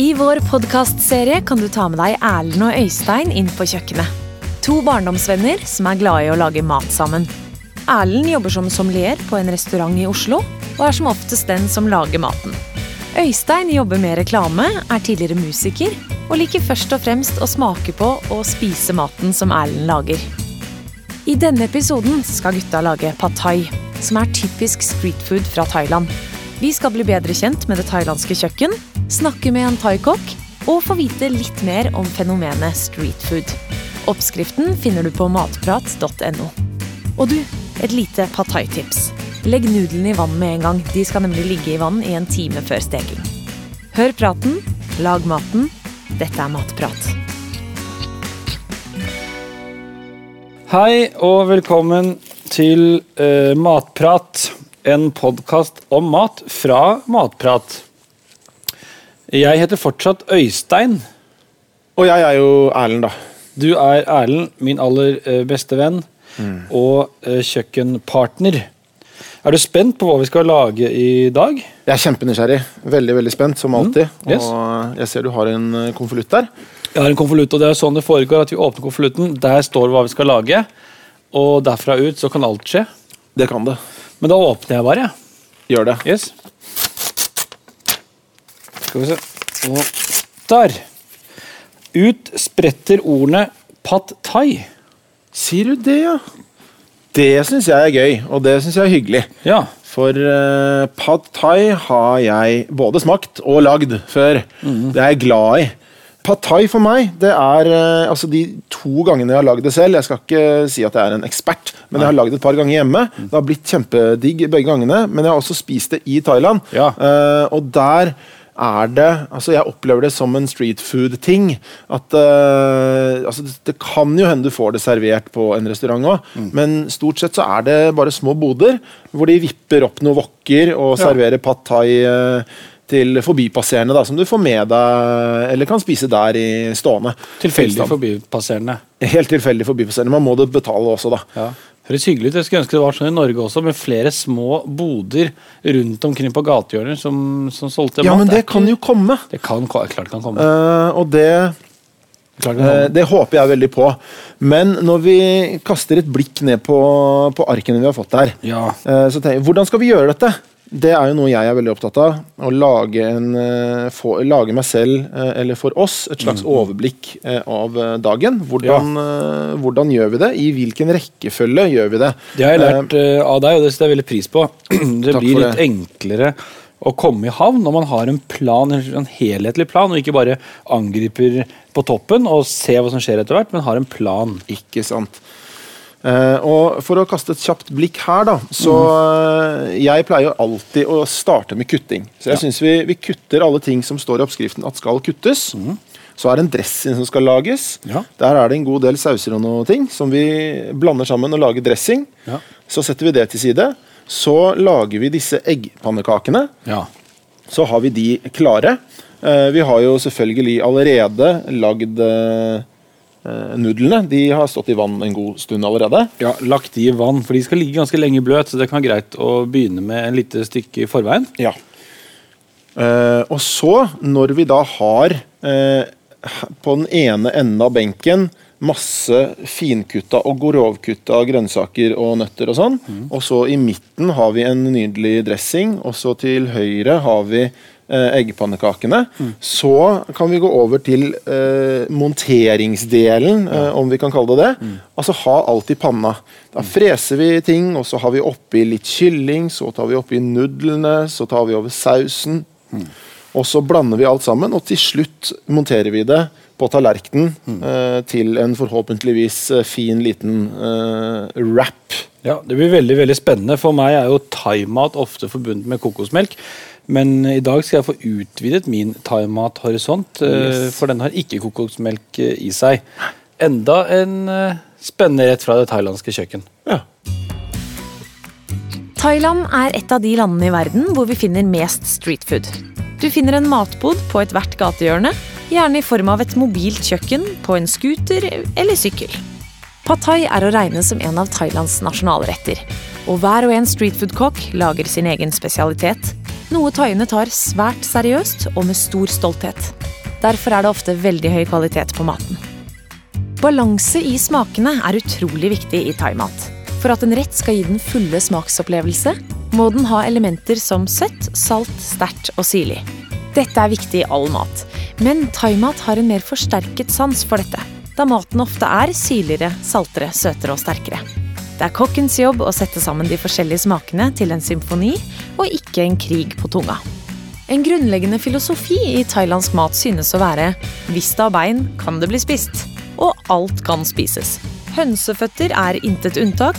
I vår podkastserie kan du ta med deg Erlend og Øystein inn på kjøkkenet. To barndomsvenner som er glade i å lage mat sammen. Erlend jobber som sommelier på en restaurant i Oslo, og er som oftest den som lager maten. Øystein jobber med reklame, er tidligere musiker, og liker først og fremst å smake på og spise maten som Erlend lager. I denne episoden skal gutta lage pad thai, som er typisk streetfood fra Thailand. Vi skal bli bedre kjent med det thailandske kjøkken, snakke med en thaikokk og få vite litt mer om fenomenet streetfood. Oppskriften finner du på matprat.no. Og du, et lite pad thai-tips. Legg nudlene i vann med en gang. De skal nemlig ligge i vann i en time før steking. Hør praten, lag maten. Dette er Matprat. Hei og velkommen til uh, Matprat, en podkast om mat fra Matprat. Jeg heter fortsatt Øystein. Og jeg er jo Erlend, da. Du er Erlend, min aller eh, beste venn og eh, kjøkkenpartner. Er du spent på hva vi skal lage i dag? Jeg er kjempenysgjerrig. Veldig veldig spent, som alltid. yes. Og jeg ser du har en eh, konvolutt der. Jeg har en konvolutt, og det er sånn det foregår at vi åpner konvolutten. Der står hva vi skal lage, og derfra ut så kan alt skje. Det kan det. Men da åpner jeg bare. Gjør det. Yes. Skal vi se. Og der. Ut spretter ordene pad thai. Sier du det, ja? Det syns jeg er gøy, og det syns jeg er hyggelig. Ja. For uh, pad thai har jeg både smakt og lagd før. Det er jeg glad i. Pad thai for meg, det er eh, altså de to gangene jeg har lagd det selv. Jeg skal ikke si at jeg er en ekspert, men jeg har lagd det et par ganger hjemme. Det har blitt kjempedigg begge gangene, men jeg har også spist det i Thailand. Ja. Uh, og der er det Altså, jeg opplever det som en street food-ting. At uh, Altså, det, det kan jo hende du får det servert på en restaurant òg, men stort sett så er det bare små boder hvor de vipper opp noen wokker og Ja. serverer pad thai eh, til forbipasserende, da, som du får med deg eller kan spise der i stående. Tilfeldig forbipasserende. Helt tilfeldig forbipasserende. Man må det betale også, da. Ja. Høres hyggelig ut. Jeg skulle ønske det var sånn i Norge også, med flere små boder rundt omkring på gatehjørner som, som solgte Ja, mat. men det kan jo komme. Det kan, klart kan komme. Uh, og det det kan Eh. Det håper jeg veldig på. Men når vi kaster et blikk ned på, på arkene vi har fått der, Ja. eh, så tenker jeg, hvordan skal vi gjøre dette? Det er jo noe jeg er veldig opptatt av. Å lage, en, for, lage meg selv, eh, eller for oss, et Mm, slags overblikk eh, av eh, dagen. Hvordan, ja. hvordan gjør vi det? I hvilken rekkefølge gjør vi det? Det har jeg lært uh, av deg, og det setter jeg veldig pris på. Det blir litt det. enklere å komme i havn når man har en plan, en helhetlig plan, og ikke bare angriper på toppen og ser hva som skjer etter hvert, men har en plan. Ikke sant. Eh, og For å kaste et kjapt blikk her, da. Så eh, Jeg pleier alltid å starte med kutting. Så jeg Ja. synes vi, vi kutter alle ting som står i oppskriften at skal kuttes. Så er det en dressing som skal lages. Ja. Der er det en god del sauser og noe ting som vi blander sammen og lager dressing. Ja. Så setter vi det til side. Så lager vi disse eggpannekakene. Ja. Så har vi de klare. Eh, vi har jo selvfølgelig allerede lagd nudlene. De har stått i vann en god stund allerede. Ja, Lagt de i vann, for de skal ligge ganske lenge bløt, så det kan være greit å begynne med en lite stykke i forveien. Ja. Eh, og så, når vi da har eh, på den ene enden av benken masse finkutta og grovkutta grønnsaker og nøtter og sånn, og så i midten har vi en nydelig dressing, og så til høyre har vi eh, Mm. Så kan vi gå over til eh, monteringsdelen, eh, om vi kan kalle det det. Altså ha alt i panna. Da freser vi ting, og så har vi oppi litt kylling, så tar vi oppi nudlene, så tar vi over sausen. Og så blander vi alt sammen, og til slutt monterer vi det på tallerkenen eh, til en forhåpentligvis eh, fin liten uh, wrap. Ja, Det blir veldig veldig spennende. For meg er jo thaimat ofte forbundet med kokosmelk. Men i dag skal jeg få utvidet min thaimat-horisont, eh, for den har ikke kokosmelk i seg. Enda en spennende rett fra det thailandske kjøkken. Ja. Thailand er et av de landene i verden hvor vi finner mest streetfood. Du finner en matbod på ethvert gatehjørne, gjerne i form av et mobilt kjøkken, på en scooter eller sykkel. Pad er å regne som en av Thailands nasjonalretter. Og hver og en streetfood-kokk lager sin egen spesialitet. Noe thaiene tar svært seriøst og med stor stolthet. Derfor er det ofte veldig høy kvalitet på maten. Balanse i smakene er utrolig viktig i thaimat. For at en rett skal gi den fulle smaksopplevelse, må den ha elementer som søtt, salt, sterkt og syrlig. Dette er viktig i all mat, men thaimat har en mer forsterket sans for dette, da maten ofte er syrligere, saltere, søtere og sterkere. Det er kokkens jobb å sette sammen de forskjellige smakene til en symfoni, og ikke en krig på tunga. En grunnleggende filosofi i thailandsk mat synes å være hvis det har bein, kan det bli spist. Og alt kan spises. Hønseføtter er intet unntak.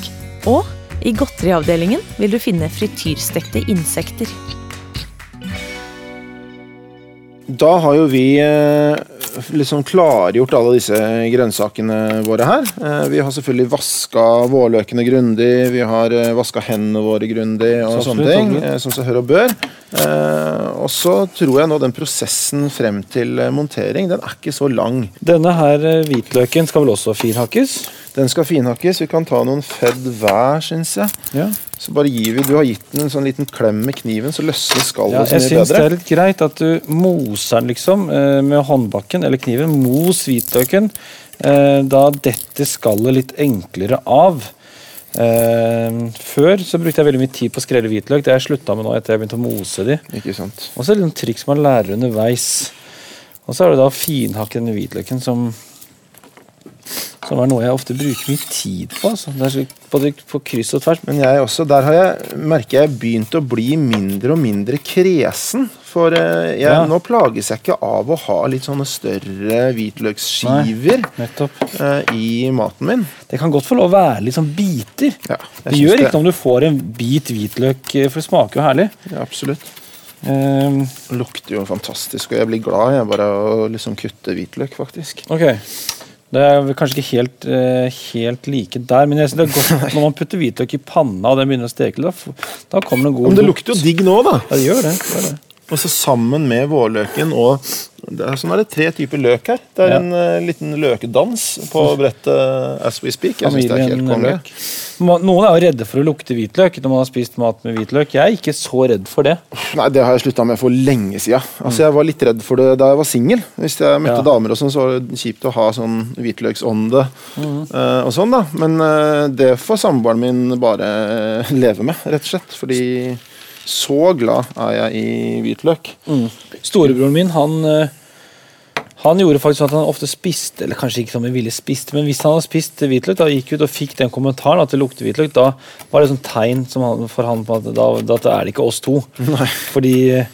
Og i godteriavdelingen vil du finne frityrstekte insekter. Da har jo vi eh, liksom klargjort alle disse grønnsakene våre her. Eh, vi har selvfølgelig vaska vårløkene grundig, vi har eh, vaska hendene våre grundig og Så sånne ting. eh, Som seg hør og bør. Og så tror jeg nå den prosessen frem til montering, den er ikke så lang. Denne her hvitløken skal vel også finhakkes? Den skal finhakkes. Vi kan ta noen fedd hver, syns jeg. Ja. Så bare gir vi, Du har gitt den en sånn liten klem med kniven, så løsner skallet Ja, så jeg syns det er litt greit at du moser den liksom eh, med håndbakken eller kniven. Mos hvitløken. eh, Da detter skallet litt enklere av. Eh, Før så brukte jeg veldig mye tid på å skrelle hvitløk. Det har jeg slutta med nå etter jeg begynte å mose de. Ikke sant? Og så er det noen triks man lærer underveis. Og så er det da å finhakke denne hvitløken som som er noe jeg ofte bruker mye tid på. Altså. Både på kryss og tvers. Men jeg også, der har jeg, merker jeg begynt å bli mindre og mindre kresen. For eh, jeg, Ja. nå plages jeg ikke av å ha litt sånne større hvitløksskiver Nei, eh, i maten min. Det kan godt få lov å være litt sånn biter. Ja, Det gjør ikke noe om du får en bit hvitløk, eh, for det smaker jo herlig. Ja, absolutt. Um, lukter jo fantastisk, og jeg blir glad jeg bare å liksom kutte hvitløk, faktisk. ok. Det er kanskje ikke helt, eh, helt like der, men jeg synes det er godt når man putter hvitløk i panna og den begynner å steke, da, da kommer det en god Men det lukter jo digg nå, da. Ja, det gjør det. det, gjør det. Og så sammen med vårløken og det er, Sånn er det tre typer løk her. Det er Ja. en uh, liten løkedans på brettet as we speak. Jeg synes det er helt konge. Noen er jo redde for å lukte hvitløk når man har spist mat med hvitløk. Jeg er ikke så redd for det. Nei, det har jeg slutta med for lenge siden. Altså, jeg var litt redd for det da jeg var singel. Hvis jeg møtte Ja. damer og sånn, så var det kjipt å ha sånn hvitløksånde eh, og sånn, da. Men eh, det får samboeren min bare leve med, rett og slett. Fordi så glad er jeg i hvitløk. Storebroren min, han eh, han gjorde faktisk sånn at han ofte spiste, eller kanskje ikke som han ville spiste, men hvis han hadde spist hvitløk, da gikk ut og fikk den kommentaren at det lukter hvitløk, da var det sånn tegn som han, for han på at da, da er det ikke oss to. Fordi eh,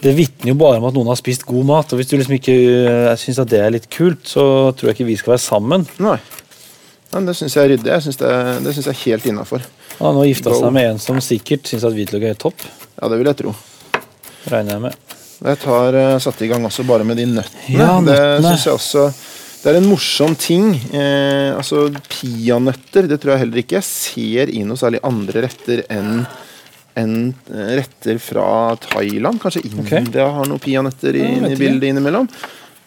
det vitner jo bare om at noen har spist god mat. Og hvis du liksom ikke uh, syns at det er litt kult, så tror jeg ikke vi skal være sammen. Nei. Men det syns jeg er ryddig. Jeg synes det, det syns jeg er helt innafor. Han har nå gifta seg med en som sikkert syns at hvitløk er helt topp. Ja, det vil jeg tro. Regner jeg med. Jeg tar uh, satte i gang også bare med de nøttene. Ja, Det nøttene. synes jeg også Det er en morsom ting. Eh, altså Peanøtter, det tror jeg heller ikke jeg ser i noe særlig andre retter enn enn, eh, retter fra Thailand. Kanskje India har noen peanøtter i, i bildet innimellom.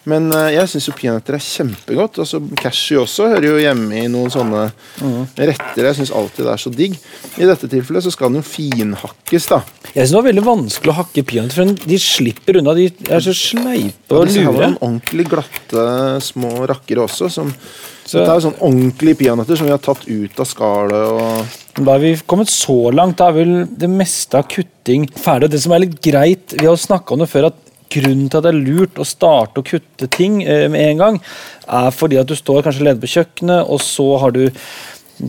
Men eh, jeg syns jo peanøtter er kjempegodt. Altså, Cashew også hører jo hjemme i noen sånne Mm. retter. Jeg syns alltid det er så digg. I dette tilfellet så skal den jo finhakkes, da. Jeg synes det var veldig vanskelig å hakke peanøtter, for de slipper unna. De er så sleipe Og og Ja, var lure. noen ordentlig glatte små rakkere også. Som, Så- dette er jo sånn ordentlige peanøtter som vi har tatt ut av skallet. Og, Da er vi kommet så langt. Da er vel det meste av kutting ferdig. Det som er litt greit, vi har snakka om det før, at grunnen til at det er lurt å starte å kutte ting eh, med en gang, er fordi at du står kanskje leder på kjøkkenet, og så har du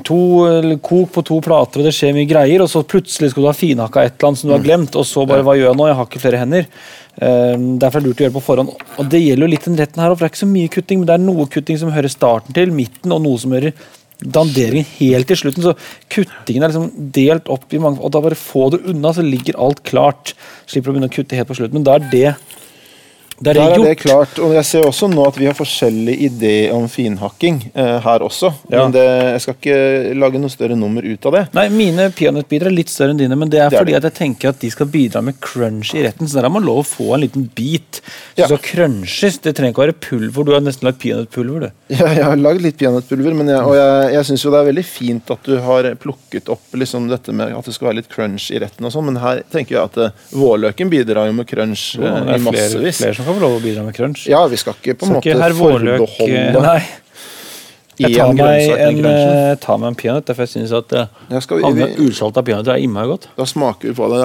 to, kok på to plater, og det skjer mye greier, og så plutselig skal du ha finhakka et eller annet som du har glemt, og så bare hva gjør jeg nå? Jeg har ikke flere hender. Eh, derfor er det lurt å gjøre det på forhånd. Og det gjelder jo litt den retten her, for det er ikke så mye kutting, men det er noe kutting som hører starten til, midten, og noe som hører danderingen helt til slutten. Så kuttingen er liksom delt opp i mange Og da bare få det unna, så ligger alt klart. Slipper å begynne å kutte helt på slutten. Men da er det Da er Der er det klart. Og jeg ser også nå at vi har forskjellig idé om finhakking eh, her også. Ja. Men det, jeg skal ikke lage noe større nummer ut av det. Nei, Mine peanøttbiter er litt større enn dine, men det er Det er fordi det. at jeg tenker at de skal bidra med crunch i retten. Så der har man lov å få en liten bit Ja. skal crunches. Det trenger ikke å være pulver. Du har nesten lagd peanøttpulver, du. Ja, jeg har lagd litt peanøttpulver, men jeg, og jeg, jeg syns jo det er veldig fint at du har plukket opp liksom dette med at det skal være litt crunch i retten og sånn, men her tenker jeg at uh, vårløken bidrar jo med crunch Det eh, i flere, massevis. flere som kan få lov å bidra med crunch. Ja, vi skal ikke på en måte Vårløk eh, forbeholde Nei. Jeg tar meg en, ta eh, meg en peanøtt, for jeg syns at eh, skal usalta peanøtter er innmari godt. da smaker vi på det.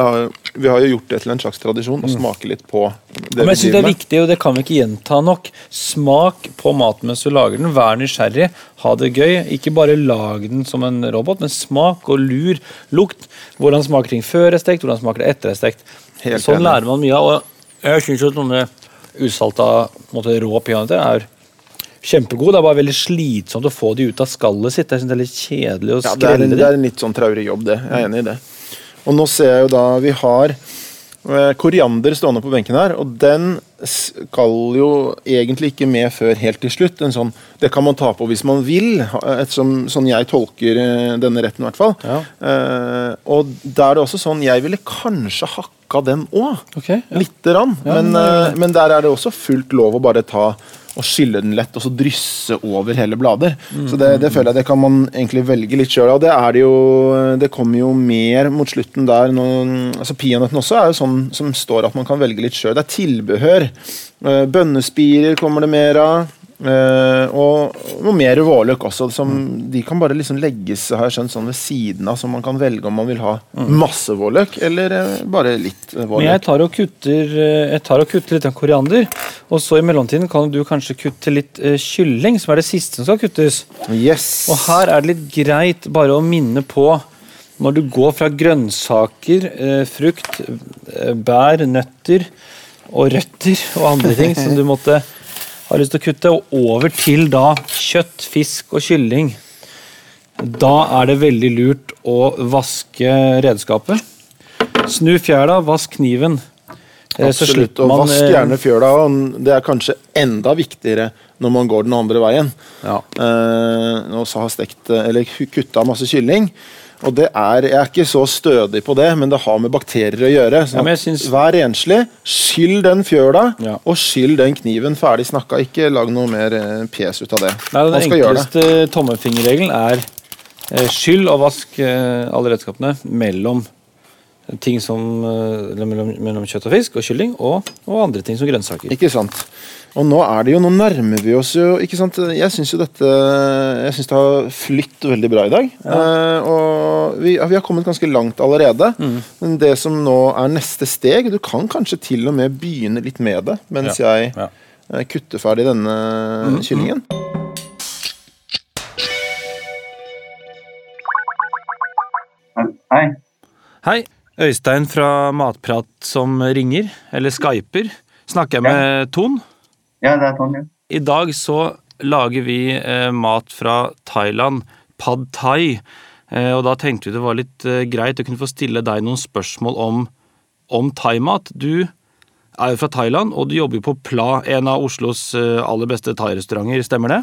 Vi har jo gjort det til en slags tradisjon å smake litt på det Men jeg synes det er viktig, og det kan vi ikke gjenta nok. Smak på maten mens du lager den. Vær nysgjerrig, ha det gøy. Ikke bare lag den som en robot, men smak og lur. Lukt. Hvordan smaker ting før det er stekt, hvordan smaker det etter det er stekt. Helt sånn enig. lærer man mye av. Og jeg syns sånne usalta måte, rå peanøtter er kjempegode. Det er bare veldig slitsomt å få de ut av skallet sitt. Jeg synes det er litt kjedelig å Ja, det, er en, det er en litt sånn traurig jobb, det. Jeg er enig i det. Og nå ser jeg jo da vi har koriander stående på benken her, og den skal jo egentlig ikke med før helt til slutt. En sånn, det kan man ta på hvis man vil, ettersom, sånn jeg tolker eh, denne retten i hvert fall. Ja. Uh, og da er det også sånn, jeg ville kanskje hakka den òg. okay, ja. Lite grann. Ja, men, eh, men der er det også fullt lov å bare ta og skylle den lett og så drysse over hele blader. Så det, det føler jeg det kan man egentlig velge litt sjøl. Og det er det jo Det kommer jo mer mot slutten der. Når, altså Peanøtten også er jo sånn som står at man kan velge litt sjøl. Det er tilbehør. Eh, Bønnespirer kommer det mer av. Eh, og noe mer vårløk også. Som, De kan bare liksom legges har jeg skjønt, sånn ved siden av, så man kan velge om man vil ha masse vårløk eller uh, bare litt vårløk. Men jeg tar kutter, eh, jeg tar og kutter litt av koriander. Og så i mellomtiden kan du kanskje kutte litt uh, kylling, som er det siste som skal kuttes. Yes. Og her er det litt greit bare å minne på når du går fra grønnsaker, eh, frukt, eh, bær, nøtter og røtter og andre ting som du måtte ha lyst til å kutte, og over til da kjøtt, fisk og kylling. Da er det veldig lurt å vaske redskapet. Snu fjæra, vask kniven. Eh, Absolutt. Og man, vask eh, gjerne fjøla. Det er kanskje enda viktigere når man går den andre veien. Ja. Eh, og så har stekt eh, eller kutta masse kylling. Og det er, Jeg er ikke så stødig på det, men det har med bakterier å gjøre. Så Ja, synes... Vær renslig. Skyll den fjøla, Ja. og skyll den kniven. Ferdig snakka. Ikke lag noe mer eh, pes ut av det. Nei, Den enkleste tommelfingerregelen er eh, skyll og vask eh, alle redskapene mellom ting som eh, eller mellom, mellom kjøtt og fisk og kylling og, og andre ting som grønnsaker. Ikke sant. Og nå er det jo, nå nærmer vi oss jo ikke sant? Jeg syns jo dette Jeg synes det har flytt veldig bra i dag. Eh, og vi, vi har kommet ganske langt allerede. Mm. Men det som nå er neste steg Du kan kanskje til og med begynne litt med det mens jeg Ja. eh, kutter ferdig denne kyllingen. Hei. Hei, Øystein fra Matprat som ringer, eller skyper. Snakker jeg med Ton? Ja, det er Ton, ja. I dag så lager vi eh, mat fra Thailand, pad thai. Eh, og da tenkte vi det var litt eh, greit å kunne få stille deg noen spørsmål om, om thaimat. Du er jo fra Thailand, og du jobber på Pla, en av Oslos eh, aller beste thairestauranter. Stemmer det?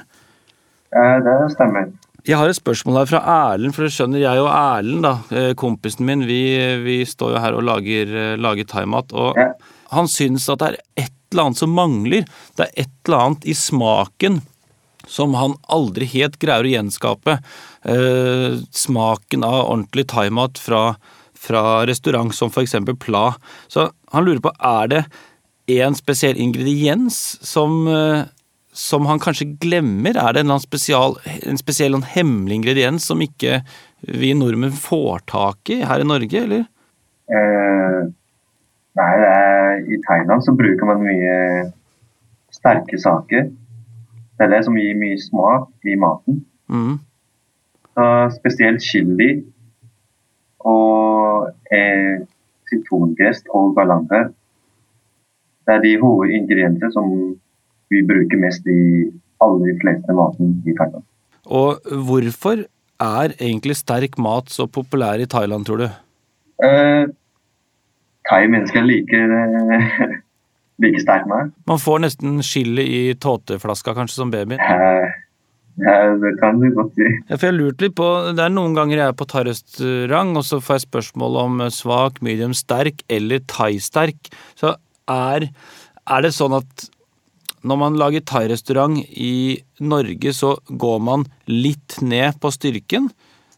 Eh, Det stemmer. Jeg har et spørsmål her fra Erlend, for det skjønner, jeg og Erlend, da, eh, kompisen min, vi, vi står jo her og lager, eh, lager thaimat, og Ja. han syns at det er et eller annet som mangler. Det er et eller annet i smaken som han aldri helt greier å gjenskape. Eh, smaken av ordentlig thaimat fra, fra restaurant som eksempel Pla. Så han lurer på, er det en spesiell ingrediens som, eh, som han kanskje glemmer? Er det en, spesial, en spesiell en hemmelig ingrediens som ikke vi nordmenn får tak i her i Norge, eller? Eh, nei, er, i Thailand så bruker man mye sterke saker. Det er det som gir mye smak i maten. Mm. Spesielt chili og eh, sitrongress og galange. Det er de hovedingrediensene som vi bruker mest i alle de fleste maten i Thailand. Og hvorfor er egentlig sterk mat så populær i Thailand, tror du? Eh, Thai-mennesker liker eh, like sterk mat. Man får nesten chili i tåteflaska, kanskje, som baby. Eh, ja, det kan du godt si. Ja, for jeg har lurt litt på, Det er noen ganger jeg er på thairestaurant, og så får jeg spørsmål om svak, medium, sterk eller thaisterk. Så er, er det sånn at når man lager thairestaurant i Norge, så går man litt ned på styrken?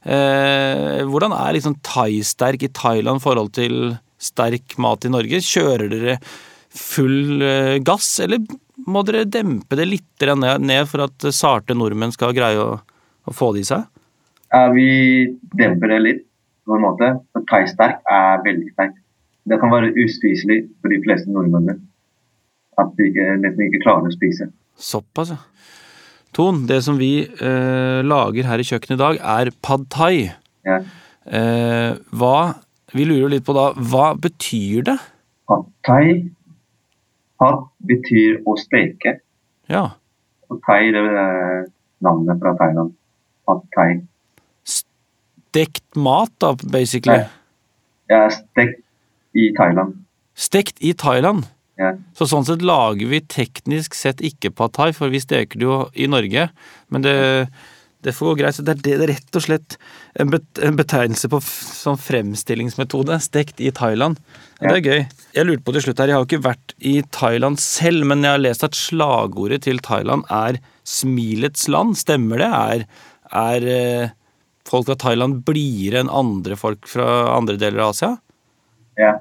Eh, hvordan er liksom thaisterk i Thailand i forhold til sterk mat i Norge? Kjører dere full eh, gass, eller må dere dempe det litt ned, for at sarte nordmenn skal greie å, å få det i seg? Ja, vi demper det litt, på en måte. Thaisterk er veldig sterk. Det kan være uspiselig for de fleste nordmennene. At vi ikke, nesten ikke klarer å spise. Såpass, ja. Ton, det som vi eh, lager her i kjøkkenet i dag, er pad thai. Ja. Eh, hva Vi lurer litt på da, hva betyr det? Pad thai Pad betyr å steke. Ja. Og thai det er navnet fra Thailand. Pad thai. Stekt mat, da, basically. Ja. ja stekt i Thailand. Stekt i Thailand. Ja. Så sånn sett lager vi teknisk sett ikke pad thai, for vi steker det jo i Norge. Men det, det får gå greit. Så det er, det, det er rett og slett en, bet, en betegnelse på sånn fremstillingsmetode. Stekt i Thailand. Ja, det er gøy. Jeg lurte på til slutt her, jeg har jo ikke vært i Thailand selv, men jeg har lest at slagordet til Thailand er 'smilets land'. Stemmer det? Er, er eh, folk fra Thailand blidere enn andre folk fra andre deler av Asia? Ja.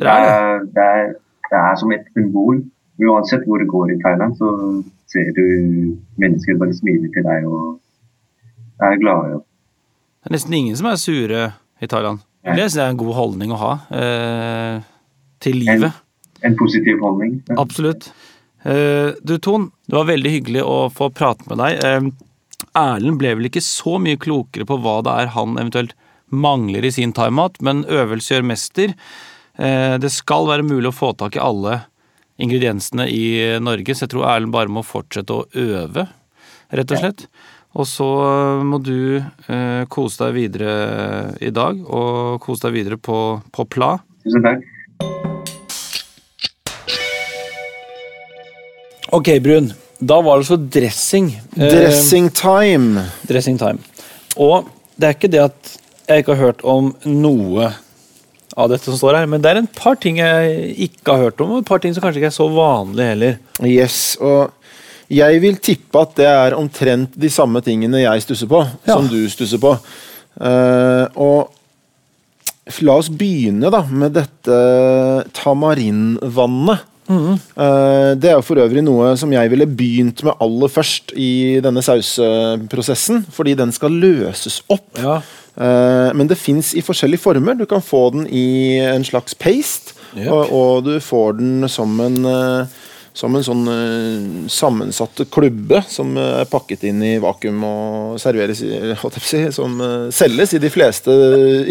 Det er det? er, det, er, som et symbol. Uansett hvor du går i Thailand, så ser du mennesker bare smiler til deg og er glade. Det er nesten ingen som er sure i Thailand. Ja. Det er en god holdning å ha eh, til livet. En positiv holdning. Absolutt. Eh, du Ton, det var veldig hyggelig å få prate med deg. Eh, Erlend ble vel ikke så mye klokere på hva det er han eventuelt mangler i sin thaimat, men øvelse gjør mester. Eh, det skal være mulig å få tak i alle ingrediensene i Norge, så jeg tror Erlend bare må fortsette å øve, rett og slett. Og så må du eh, kose deg videre i dag, og kose deg videre på, på Pla. Tusen takk. Ok, Brun. Da var det så dressing. Eh, Dressing time. dressing time. Og det er ikke det at jeg ikke har hørt om noe av dette som står her, men det er en par ting jeg ikke har hørt om, og et par ting som kanskje ikke er så vanlige heller. Yes, og jeg vil tippe at det er omtrent de samme tingene jeg stusser på, Ja. som du stusser på. Uh, og la oss begynne da med dette tamarinvannet. Mm. Uh, det er jo for øvrig noe som jeg ville begynt med aller først i denne sauseprosessen, fordi den skal løses opp. Ja. Eh, men det fins i forskjellige former. Du kan få den i en slags paste, Yep. og, og du får den som en eh, som en sånn uh, sammensatt klubbe som uh, er pakket inn i vakuum og serveres i, å si, som uh, selges i de fleste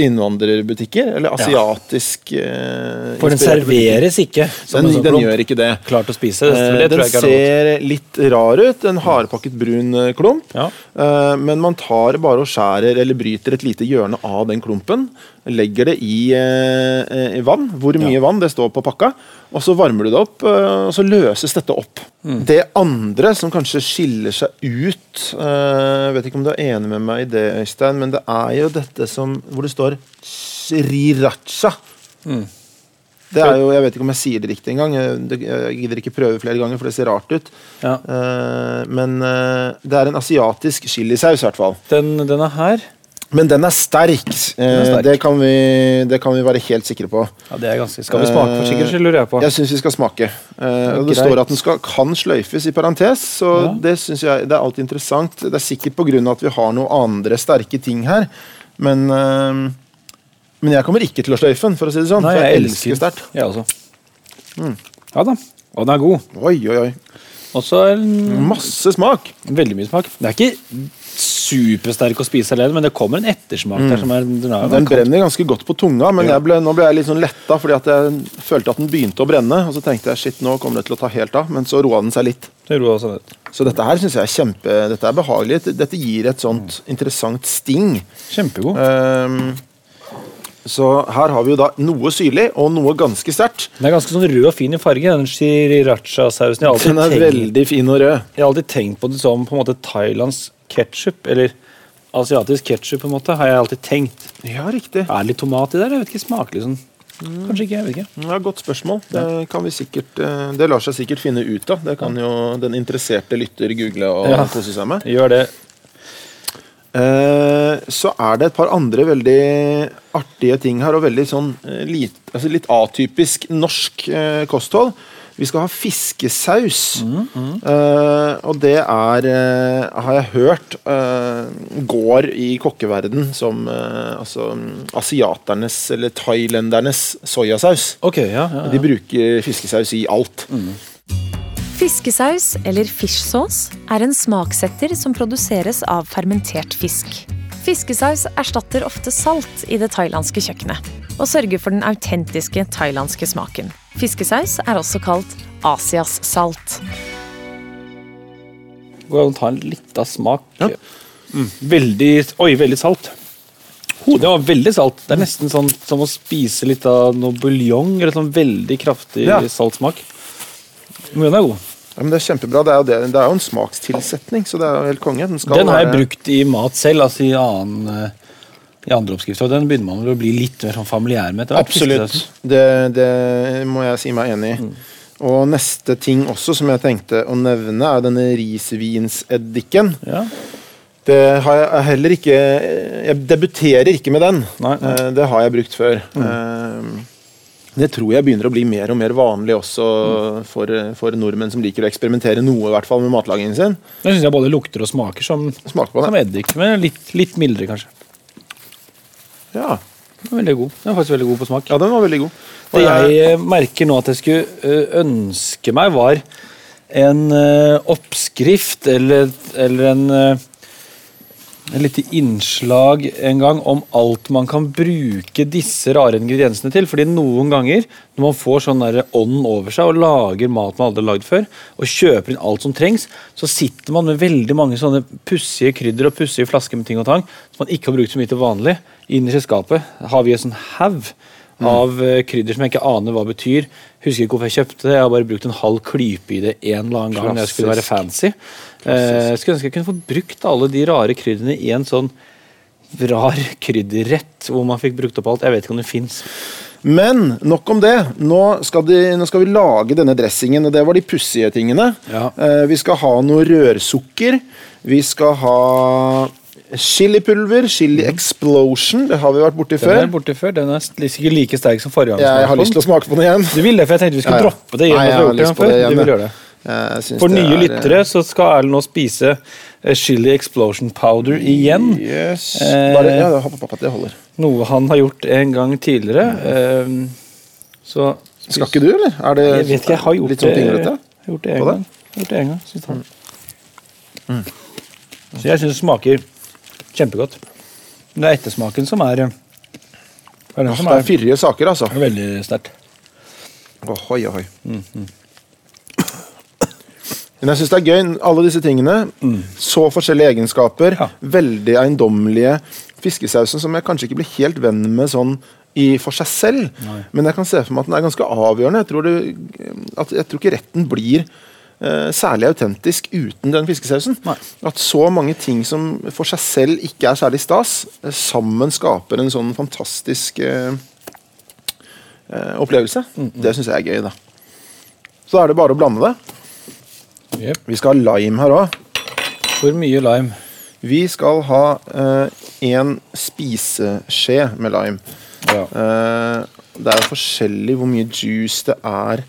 innvandrerbutikker. Eller asiatisk eh, For den serveres butikker. ikke Den, en sånn den gjør ikke det. Klart å spise. Det, Eh, den er ser litt rar ut, en hardpakket brun eh, klump. Ja. Eh, Men man tar bare og skjærer eller bryter et lite hjørne av den klumpen. Legger det i, eh, eh, i vann. Hvor mye vann, det står på pakka. Og så varmer du det opp, eh, og så løses dette opp. Mm. Det andre som kanskje skiller seg ut eh, Jeg vet ikke om du er enig med meg i det, Øystein, men det er jo dette som hvor det står sriracha. Mm. Det er jo, Jeg vet ikke om jeg sier det riktig engang. Jeg, jeg gidder ikke prøve flere ganger, for det ser rart ut. Ja. Eh, men det er en asiatisk chilisaus, i hvert fall. Den, den er her. Men den er sterk. Eh, sterk. Det, kan vi, det kan vi være helt sikre på. Ja, det er ganske Skal vi smake for sikkerhets skyld, lurer jeg på. Jeg syns vi skal smake. Det, det står at den skal, kan sløyfes i parentes, så Ja. det synes jeg det er alltid interessant. Det er sikkert pga. at vi har noen andre sterke ting her, men eh, Men jeg kommer ikke til å sløyfe den, for å si det sånn. Nei, for jeg jeg elsker sterkt. Jeg også. Ja da. Og den er god. Oi, oi, oi. Og så er Masse smak. veldig mye smak. Det er ikke supersterk å spise alene, men det kommer en ettersmak der som er den er, Den brenner ganske godt på tunga, men Ja. jeg ble, nå ble jeg litt sånn letta fordi at jeg følte at den begynte å brenne. Og så tenkte jeg shit, nå kommer det til å ta helt av, men så roa den seg litt. Det også ned. Så dette her synes jeg er kjempe Dette er behagelig. Dette gir et sånt interessant sting. Kjempegod. Um, så her har vi jo da noe syrlig og noe ganske sterkt. Den er ganske sånn rød og fin i farge, den sriracha-sausen. Den er tenkt- veldig fin og rød. jeg har alltid tenkt på det som på en måte thailandsk ketsjup, eller asiatisk ketsjup, på en måte, har jeg alltid tenkt. Ja, riktig. Er det litt tomat i der? Jeg vet ikke, smaker litt sånn Kanskje ikke, jeg vet ikke. Ja, Godt spørsmål. Det, kan vi sikkert, eh, det lar seg sikkert finne ut av. Det kan jo den interesserte lytter google og Ja. kose seg med. Gjør det. eh, så er det et par andre veldig artige ting her, og veldig sånn litt, altså litt atypisk norsk eh, kosthold. Vi skal ha fiskesaus. Eh, og det er, uh, har jeg hørt, uh, går i kokkeverden som altså, mm, asiaternes eller thailendernes soyasaus. Okay, ja, ja, De bruker fiskesaus i alt. Fiskesaus, eller fish sauce, er en smaksetter som produseres av fermentert fisk. Fiskesaus erstatter ofte salt i det thailandske kjøkkenet, og sørger for den autentiske thailandske smaken. Fiskesaus er også kalt Asias salt. Går an å ta en liten smak. Ja. Mm. Veldig Oi, veldig salt. Oh, det var veldig salt. Det er nesten sånn som å spise litt av noe buljong. Eller sånn veldig kraftig Ja. saltsmak. Men den er god. Ja, men det er kjempebra. Det er jo, det, det er jo en smakstilsetning, så det er jo helt konge. Den, skal Den har jeg være- brukt i mat selv, altså i, annen, eh, i andre oppskrifter. Og den begynner man vel å bli litt mer sånn familiær med. etter hvert, Absolutt. Det, det må jeg si meg enig i. Mm. Og neste ting også som jeg tenkte å nevne, er denne risvinseddiken. Ja. Det har jeg heller ikke Jeg debuterer ikke med den. Nei, nei. Eh, Det har jeg brukt før. Mm. Det tror jeg begynner å bli mer og mer vanlig også for, for nordmenn som liker å eksperimentere noe i hvert fall med matlagingen sin. Det syns jeg både lukter og smaker som, smaker på som eddik, men litt, litt mildere, kanskje. Ja, Den er veldig god. Den er faktisk veldig god på smak. ja den var veldig god. Og Det jeg eh, merker nå at jeg skulle eh, ønske meg, var en eh, oppskrift eller, eller en et lite innslag en gang om alt man kan bruke disse rare ingrediensene til. fordi noen ganger når man får sånn der ånd over seg og lager mat man aldri har lagd før, og kjøper inn alt som trengs, så sitter man med veldig mange sånne pussige krydder og pussige flasker med ting og tang som man ikke har brukt så mye til vanlig. Innerst i skapet har vi en sånn haug av eh, krydder som jeg ikke aner hva betyr. Husker ikke hvorfor jeg kjøpte det. Jeg har bare brukt en halv klype i det en eller annen gang når jeg skulle være fancy. Eh, skulle ønske jeg kunne få brukt alle de rare krydderne i en sånn rar krydderrett hvor man fikk brukt opp alt. Jeg vet ikke om det fins. Men nok om det. Nå skal, de, nå skal vi lage denne dressingen, og det var de pussige tingene. Ja. Eh, vi skal ha noe rørsukker. Vi skal ha chilipulver. Chili Explosion. Det har vi vært borti Den før. er borti før. Den er sikkert like sterk som forrige gang. Jeg har lyst til å smake på den igjen. Du vil det, for jeg tenkte vi skulle Ja, ja. droppe det. Nei, jeg har lyst på det igjen, Du vil gjøre det. For nye er, lyttere så skal Erlend nå spise eh, chili explosion powder igjen. Yes. Eh, Bare, ja, det holder. Noe han har gjort en gang tidligere. Så spis. Skal ikke du, eller? Er det Jeg vet ikke, jeg har gjort litt sånn det, pinglete? jeg har gjort det På gang. Jeg har gjort det en gang synes han. Så jeg syns det smaker kjempegodt. Det er ettersmaken som er det er den som Det er er saker, altså. veldig sterkt. Ohoi, ohoi. Men jeg syns det er gøy, alle disse tingene. Så forskjellige egenskaper. Ja. Veldig eiendommelige. Fiskesausen som jeg kanskje ikke blir helt venn med sånn i for seg selv, men jeg kan se for meg at den er ganske avgjørende. Jeg tror, det, at, jeg tror ikke retten blir særlig autentisk uten den fiskesausen. Nei. At så mange ting som for seg selv ikke er særlig stas, eh, sammen skaper en sånn fantastisk eh, eh, opplevelse. Det syns jeg er gøy, da. Så er det bare å blande det. Yep. Vi skal ha lime her òg. Hvor mye lime? Vi skal ha én spiseskje med lime. Ja. Eh, det er jo forskjellig hvor mye juice det er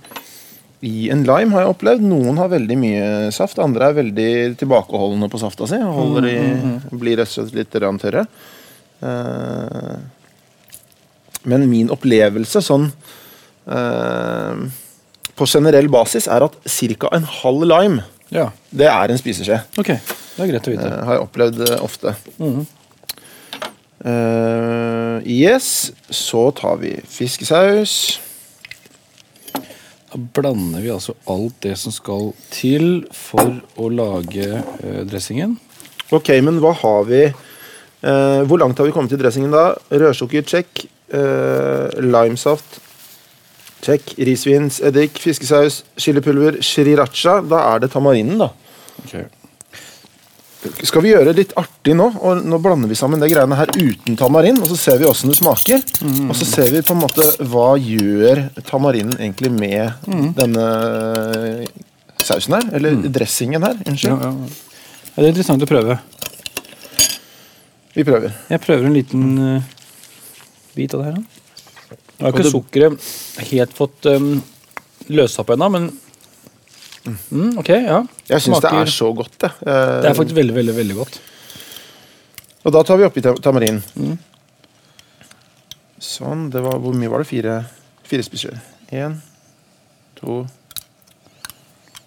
i en lime, har jeg opplevd. Noen har veldig mye saft, andre er veldig tilbakeholdne på safta si. Holder i, Blir rett og slett litt tørre. Uh, men min opplevelse sånn uh, på generell basis er at ca. en halv lime, ja. det er en spiseskje. Ok, det er greit å vite. Uh, har jeg opplevd ofte. Eh, yes, så tar vi fiskesaus. Blander vi altså alt det som skal til for å lage eh, dressingen. Ok, men hva har vi eh, Hvor langt har vi kommet i dressingen da? Rødsukker, check. Eh, limesaft, check. Risvinseddik, fiskesaus, chilipulver, sriracha. Da er det tamarinen, da. Skal vi gjøre litt artig nå? Og nå blander vi sammen det greiene her uten tamarin, og så ser vi åssen det smaker. Og så ser vi på en måte hva gjør tamarinen egentlig med denne sausen her? Eller dressingen her, unnskyld. Ja, ja. Ja, det er interessant å prøve. Vi prøver. Jeg prøver en liten uh, bit av det her. Da. Nå har ikke sukkeret helt fått um, løst opp ennå, men mm, OK, ja. Jeg syns det er så godt, det. Eh, Det er faktisk veldig, veldig veldig godt. Og da tar vi oppi ta- tamarin. Mm. Sånn. det var, Hvor mye var det? Fire, fire spiseskjeer. Én, to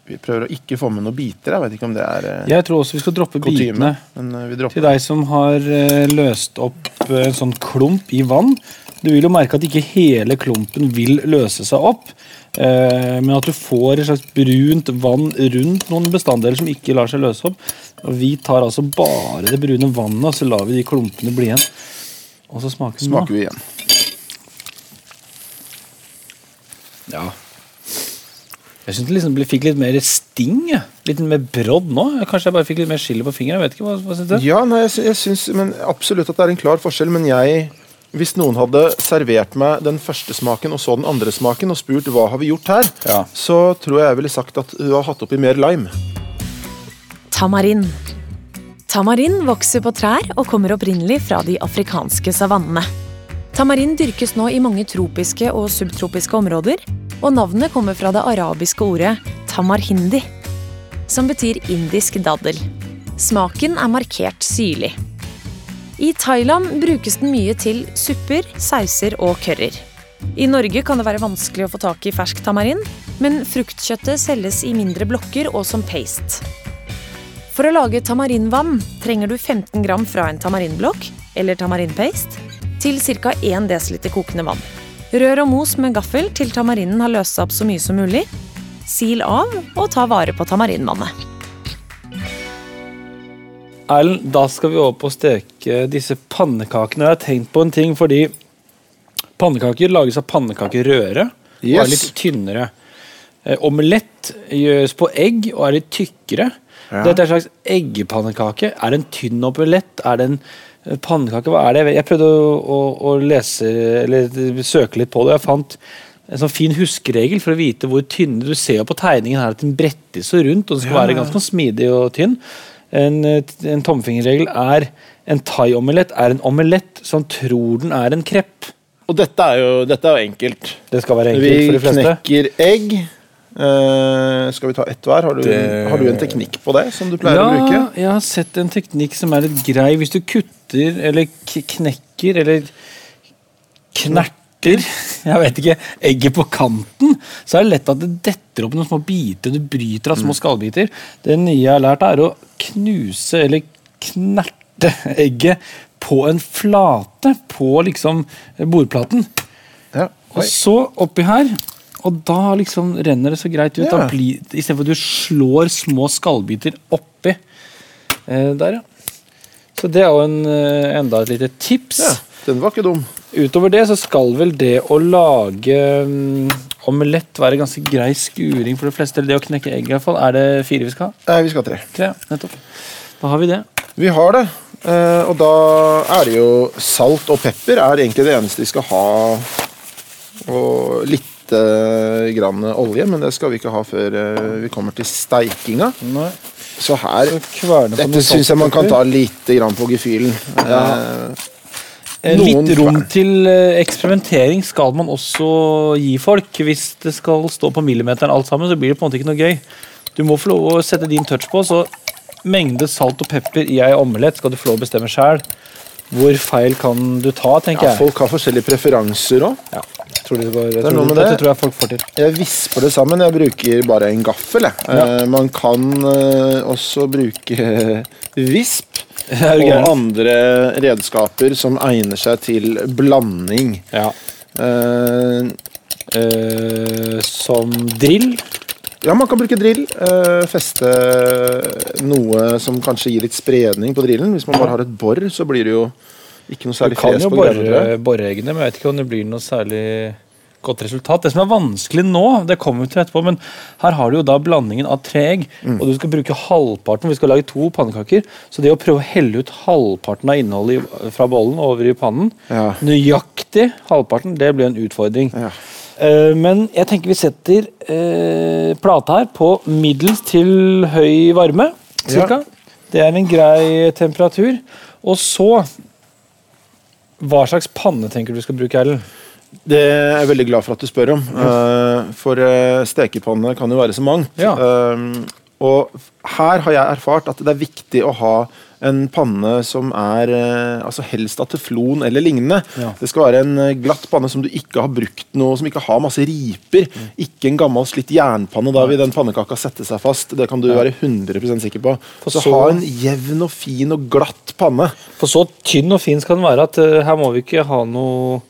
Vi prøver å ikke få med noen biter. Jeg vet ikke om det er eh, Jeg tror også vi skal droppe kutyme. bitene. Men eh, vi Til dropper deg som har eh, løst opp eh, en sånn klump i vann. Du vil jo merke at ikke hele klumpen vil løse seg opp. Eh, men at du får et slags brunt vann rundt noen bestanddeler som ikke lar seg løse opp. Og vi tar altså bare det brune vannet, og så lar vi de klumpene bli igjen. Og så smaker den smaker vi igjen. Ja. Jeg syns det liksom fikk litt mer sting. Litt mer brodd nå. Kanskje jeg bare fikk litt mer skille på fingeren. Jeg vet ikke, hva, hva synes du? Ja, nei, jeg, jeg syns men absolutt at det er en klar forskjell, men jeg hvis noen hadde servert meg den første smaken og så den andre smaken og spurt hva har vi gjort her, Ja. så tror jeg jeg ville sagt at hun har hatt oppi mer lime. Tamarin. Tamarin vokser på trær og kommer opprinnelig fra de afrikanske savannene. Tamarin dyrkes nå i mange tropiske og subtropiske områder, og navnet kommer fra det arabiske ordet tamarhindi, som betyr indisk daddel. Smaken er markert syrlig. I Thailand brukes den mye til supper, sauser og curryer. I Norge kan det være vanskelig å få tak i fersk tamarin, men fruktkjøttet selges i mindre blokker og som paste. For å lage tamarinvann trenger du 15 gram fra en tamarinblokk eller tamarinpaste til ca. 1 dl kokende vann. Rør og mos med gaffel til tamarinen har løst seg opp så mye som mulig. Sil av og ta vare på tamarinvannet. Erlend, da skal vi over på å steke disse pannekakene. Jeg har tenkt på en ting, fordi pannekaker lages av pannekakerøre og er litt tynnere. Eh, Omelett gjøres på egg og er litt tykkere. Ja. Dette er en slags eggepannekake. Er det en tynn omelett? Er det en eh, pannekake? Hva er det? Jeg prøvde å, å, å lese, eller søke litt på det. Jeg fant en sånn fin huskeregel for å vite hvor tynne Du ser jo på tegningen her at den brettes så rundt, og den skal Ja, være ganske smidig og tynn. En, eh, en tomfingerregel er en thaiomelett er en omelett som tror den er en krepp. Og dette er jo, dette er jo enkelt. Det skal være Vi enkelt for de fleste. Vi knekker egg. Uh, skal vi ta ett hver? Har du, Det- har du en teknikk på det som du pleier ja, å bruke? jeg har sett en teknikk som er litt grei. Hvis du kutter eller knekker eller knerter jeg vet ikke, egget på kanten, så er det lett at det detter opp noen små biter. Du bryter av små Mm. skallbiter. Det nye jeg har lært, er å knuse eller knerte egget på en flate på liksom bordplaten. Ja. Og så oppi her, og da liksom renner det så greit ut. Ja. Istedenfor at du slår små skallbiter oppi. Eh, der, ja. Så det er jo en, eh, enda et lite tips. ja. Den var ikke dum. Utover det så skal vel det å lage mm, omelett være ganske grei skuring for de fleste. Eller det å knekke egg, i hvert fall. Er det fire vi skal ha? Nei, vi skal ha tre. Tre, nettopp. Da har vi det. Vi har det. eh, og da er det jo salt og pepper er egentlig det eneste vi skal ha. Og litt grann olje, men det skal vi ikke ha før eh, vi kommer til steikinga. Nei. Så her Dette syns jeg man kan ta litt grann på gefühlen. Ja. Eh, Litt rom til eh, eksperimentering skal man også gi folk. Hvis det skal stå på millimeteren alt sammen, så blir det på en måte ikke noe gøy. Du må få lov å sette din touch på, så mengde salt og pepper i ei omelett skal du få lov å bestemme sjøl. Hvor feil kan du ta, tenker ja, jeg. folk har forskjellige preferanser òg. Ja, tror det jeg er noe med det. det. tror jeg folk får til. Jeg visper det sammen. Jeg bruker bare en gaffel. Jeg. Eh, man kan eh, også bruke visp og andre redskaper som egner seg til blanding. Ja. Eh, Eh, som drill. Ja, man kan bruke drill. eh, feste noe som kanskje gir litt spredning på drillen. Hvis man bare har et bor, så blir det jo ikke noe Du særlig kan fres jo på tror bore, jeg. bore eggene, men jeg vet ikke om det blir noe særlig godt resultat. Det som er vanskelig nå, det kommer vi til etterpå, men her har du jo da blandingen av tre egg, Mm. og du skal bruke halvparten. Vi skal lage to pannekaker, så det å prøve å helle ut halvparten av innholdet fra bollen over i pannen, Ja. nøyaktig halvparten, det blir en utfordring. Ja. Eh, men jeg tenker vi setter eh, plata her på middels til høy varme, cirka. Det er en grei temperatur. Og så Hva slags panne tenker du skal bruke, Erlend? Det er jeg veldig glad for at du spør om. Eh, for uh, stekepanne kan jo være så mangt. Ja. Eh, og her har jeg erfart at det er viktig å ha en panne som er eh, altså helst av teflon eller lignende. Ja. Det skal være en eh, glatt panne som du ikke har brukt noe, som ikke har masse riper. Mm. Ikke en gammel slitt jernpanne. Da vil den pannekaka sette seg fast. Det kan du være 100 sikker på. Så så- ha en jevn og fin og glatt panne. For så tynn og fin skal den være at uh, her må vi ikke ha noe,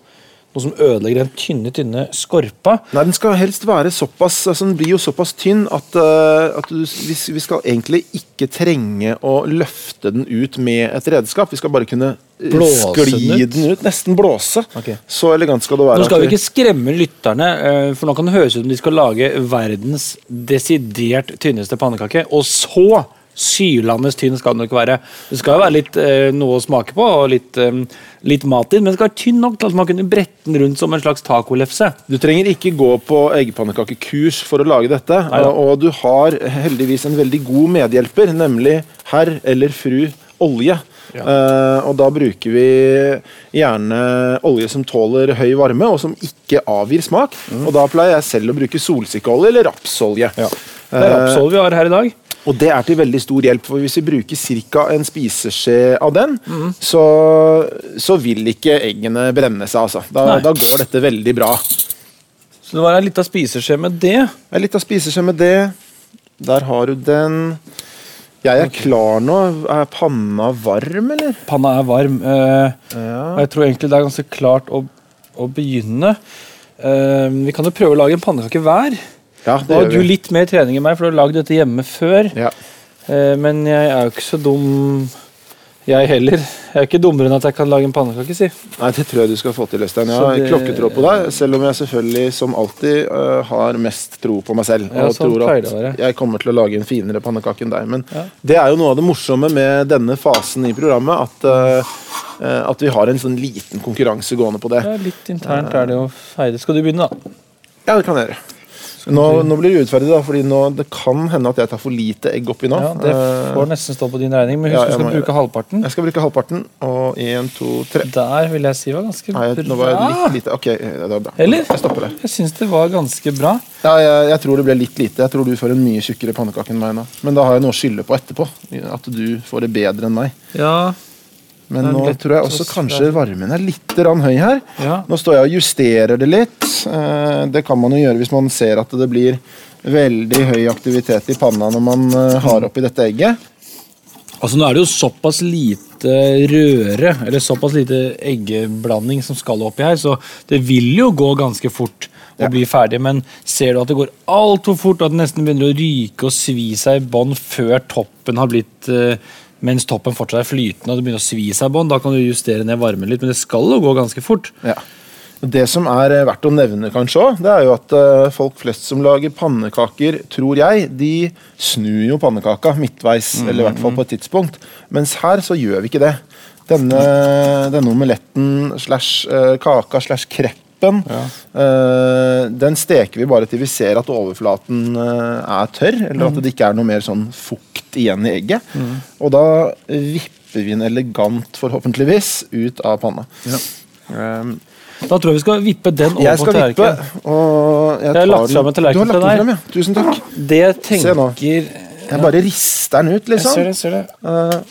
noe som ødelegger den tynne, tynne skorpa. Nei, Den skal helst være såpass altså Den blir jo såpass tynn at, uh, at du, vi, vi skal egentlig ikke trenge å løfte den ut med et redskap. Vi skal bare kunne eh, Blåse skli den ut? den ut. Nesten blåse. Okay. Så elegant skal det være. Nå skal vi ikke skremme lytterne, uh, for nå kan det høres ut som de skal lage verdens desidert tynneste pannekake, og så sylende tynn skal den ikke være. Det skal jo være litt eh, noe å smake på, og litt, eh, litt mat i, men den skal være tynn nok til at man kunne brette den rundt som en slags tacolefse. Du trenger ikke gå på eggepannekakekurs for å lage dette. Neida. Og, du har heldigvis en veldig god medhjelper, nemlig herr eller fru olje. Eh, og da bruker vi gjerne olje som tåler høy varme, og som ikke avgir smak. Og da pleier jeg selv å bruke solsikkeolje eller rapsolje. Det er rapsolje vi har her i dag. Og det er til veldig stor hjelp, for hvis vi bruker ca. en spiseskje av den, så, så vil ikke eggene brenne seg, altså. Da, da går dette veldig bra. Så det var ei lita spiseskje med det. Ei lita spiseskje med det. Der har du den. Jeg er klar nå. Er panna varm, eller? Panna er varm, eh, Ja. og jeg tror egentlig det er ganske klart å, å begynne. Eh, vi kan jo prøve å lage en pannekake hver. Ja, Nå har du vi. litt mer trening enn meg, for du har lagd dette hjemme før. Ja. Eh, Men jeg er jo ikke så dum, jeg heller. Jeg er ikke dummere enn at jeg kan lage en pannekake, si. Nei, det tror jeg du skal få til, Øystein. Jeg har det- klokketråd på deg, selv om jeg selvfølgelig, som alltid, øh, har mest tro på meg selv. Ja, og sånn tror at det jeg kommer til å lage en finere pannekake enn deg. Men Ja. det er jo noe av det morsomme med denne fasen i programmet, at, øh, at vi har en sånn liten konkurranse gående på det. Ja, litt internt er det jo feide. Skal du begynne, da? Ja, det kan jeg gjøre. Nå, nå blir det urettferdig, da, fordi nå, det kan hende at jeg tar for lite egg oppi nå. Ja, Det Eh, får nesten stå på din regning, men husk ja, du skal bruke halvparten. jeg skal bruke halvparten. Og én, to, tre. Der vil jeg si var ganske Nei, nå var jeg litt lite. Ok, det var bra. Eller? Jeg stopper det. Jeg syns det var ganske bra. Ja, jeg, jeg tror det ble litt lite. Jeg tror du får en mye tjukkere pannekake enn meg nå. Men da har jeg noe å skylde på etterpå. At du får det bedre enn meg. Ja, Men nå tror jeg også kanskje varmen er litt høy her. ja. Nå står jeg og justerer det litt. Eh, Det kan man jo gjøre hvis man ser at det blir veldig høy aktivitet i panna når man eh, har oppi dette egget. Altså Nå er det jo såpass lite røre, eller såpass lite eggeblanding som skal oppi her, så det vil jo gå ganske fort å Ja. bli ferdig. Men ser du at det går altfor fort, og at det nesten begynner å ryke og svi seg i bånn før toppen har blitt eh, Mens toppen fortsatt er flytende og det begynner å svi seg i bånn, da kan du justere ned varmen litt, men det skal jo gå ganske fort. Ja. Det som er eh, verdt å nevne, kanskje også, det er jo at eh, folk flest som lager pannekaker, tror jeg, de snur jo pannekaka midtveis, eller i hvert fall på et tidspunkt. Mens her så gjør vi ikke det. Denne, denne omeletten slash eh, kaka slash kreppen, eh, den steker vi bare til vi ser at overflaten eh, er tørr, eller at det ikke er noe mer sånn fukt igjen i egget. Og da vipper vi den elegant, forhåpentligvis, ut av panna. Um, Da tror jeg vi skal vippe den over jeg på skal vippe, tallerkenen. og jeg, Jeg har lagt den- fram en tallerken Du har lagt til deg. Frem, ja. Tusen takk. Det jeg Se nå. Jeg bare rister den ut, liksom. Jeg ser det, det, ser det.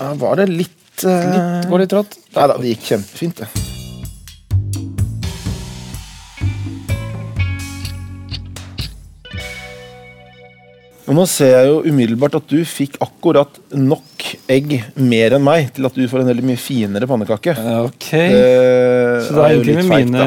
Uh, var det litt. Litt, går litt rått. Nei da, det gikk kjempefint, det. Og nå ser jeg jo umiddelbart at du fikk akkurat nok egg mer enn meg til at du får en veldig mye finere pannekake. Ok. Det Så det er egentlig med feigt, mine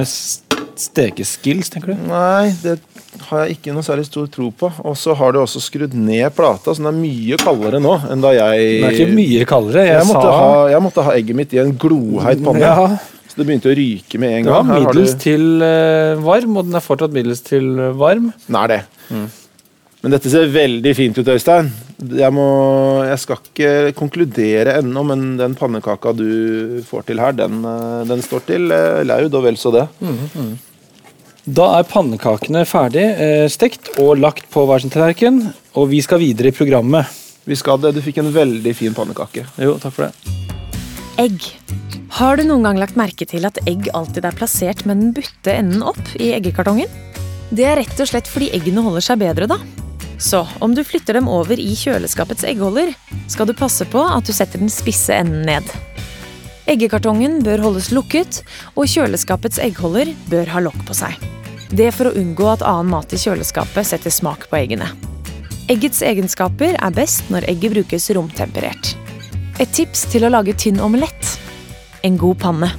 stekeskills, tenker du? Nei, det har jeg ikke noe særlig stor tro på. Og så har du også skrudd ned plata, så den er mye kaldere nå enn da jeg Den er ikke mye kaldere. Jeg, jeg måtte, sa ha, jeg måtte ha egget mitt i en gloheit panne. Ja, Så det begynte å ryke med en Den var gang. Her har middels du- til eh, varm, og den er fortsatt middels til eh, varm. Den er det. Men dette ser veldig fint ut, Øystein. Jeg, må, jeg skal ikke konkludere ennå, men den pannekaka du får til her, den, eh, den står til eh, laud og vel så det. Da er pannekakene ferdig eh, stekt og lagt på hver sin tallerken, og vi skal videre i programmet. Vi skal det. Du fikk en veldig fin pannekake. Jo, takk for det. Egg. Har du noen gang lagt merke til at egg alltid er plassert med den butte enden opp i eggekartongen? Det er rett og slett fordi eggene holder seg bedre da. Så om du flytter dem over i kjøleskapets eggholder, skal du passe på at du setter den spisse enden ned. Eggekartongen bør holdes lukket, og kjøleskapets eggholder bør ha lokk på seg. Det for å unngå at annen mat i kjøleskapet setter smak på eggene. Eggets egenskaper er best når egget brukes romtemperert. Et tips til å lage tynn omelett. En god panne.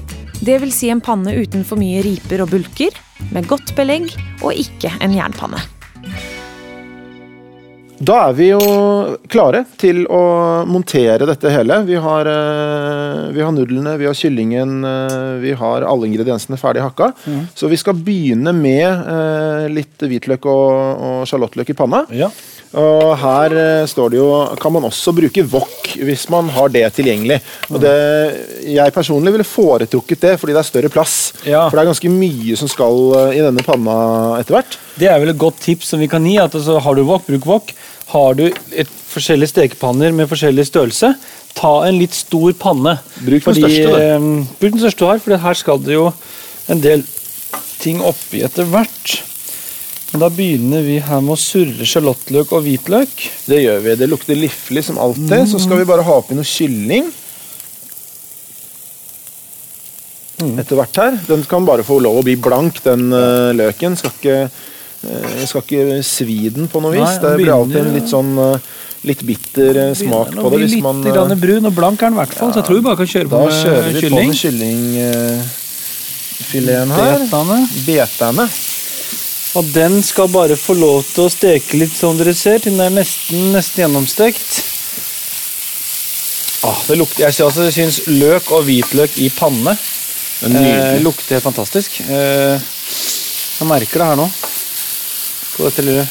Det vil si en panne uten for mye riper og bulker, med godt belegg og ikke en jernpanne. Da er vi jo klare til å montere dette hele. Vi har, eh, vi har nudlene, vi har kyllingen, eh, vi har alle ingrediensene ferdig hakka. Så vi skal begynne med eh, litt hvitløk og, og sjalottløk i panna. Ja. Og her eh, står det jo Kan man også bruke wok hvis man har det tilgjengelig. Og det, jeg personlig ville foretrukket det, fordi det er større plass. Ja. For det er ganske mye som skal eh, i denne panna etter hvert. Det er vel et godt tips som vi kan gi. at altså, Har du wok, bruk wok. Har du et forskjellige stekepanner med forskjellig størrelse, ta en litt stor panne. Bruk den største, du. eh, bruk den største du har, for her skal det jo en del ting oppi etter hvert. Da begynner vi her med å surre sjalottløk og hvitløk. Det gjør vi. Det lukter liflig som alltid. Så skal vi bare ha oppi noe kylling. Etter hvert her. Den kan bare få lov å bli blank, den uh, løken. Skal ikke, uh, skal ikke svi den på noe vis. Nei, det blir alltid en litt sånn uh, litt bitter smak på det. Hvis litt man, grann brun, og blank er den i hvert fall. Så jeg tror vi bare kan kjøre på på med kjører vi på kylling. med kyllingfileten her. Betene. Betene. Og den skal bare få lov til å steke litt, som dere ser, til den er nesten, nesten gjennomstekt. Ah, det lukter, jeg, altså, jeg synes løk og hvitløk i panne eh, lukter helt fantastisk. Eh, jeg merker det her nå. På dette lille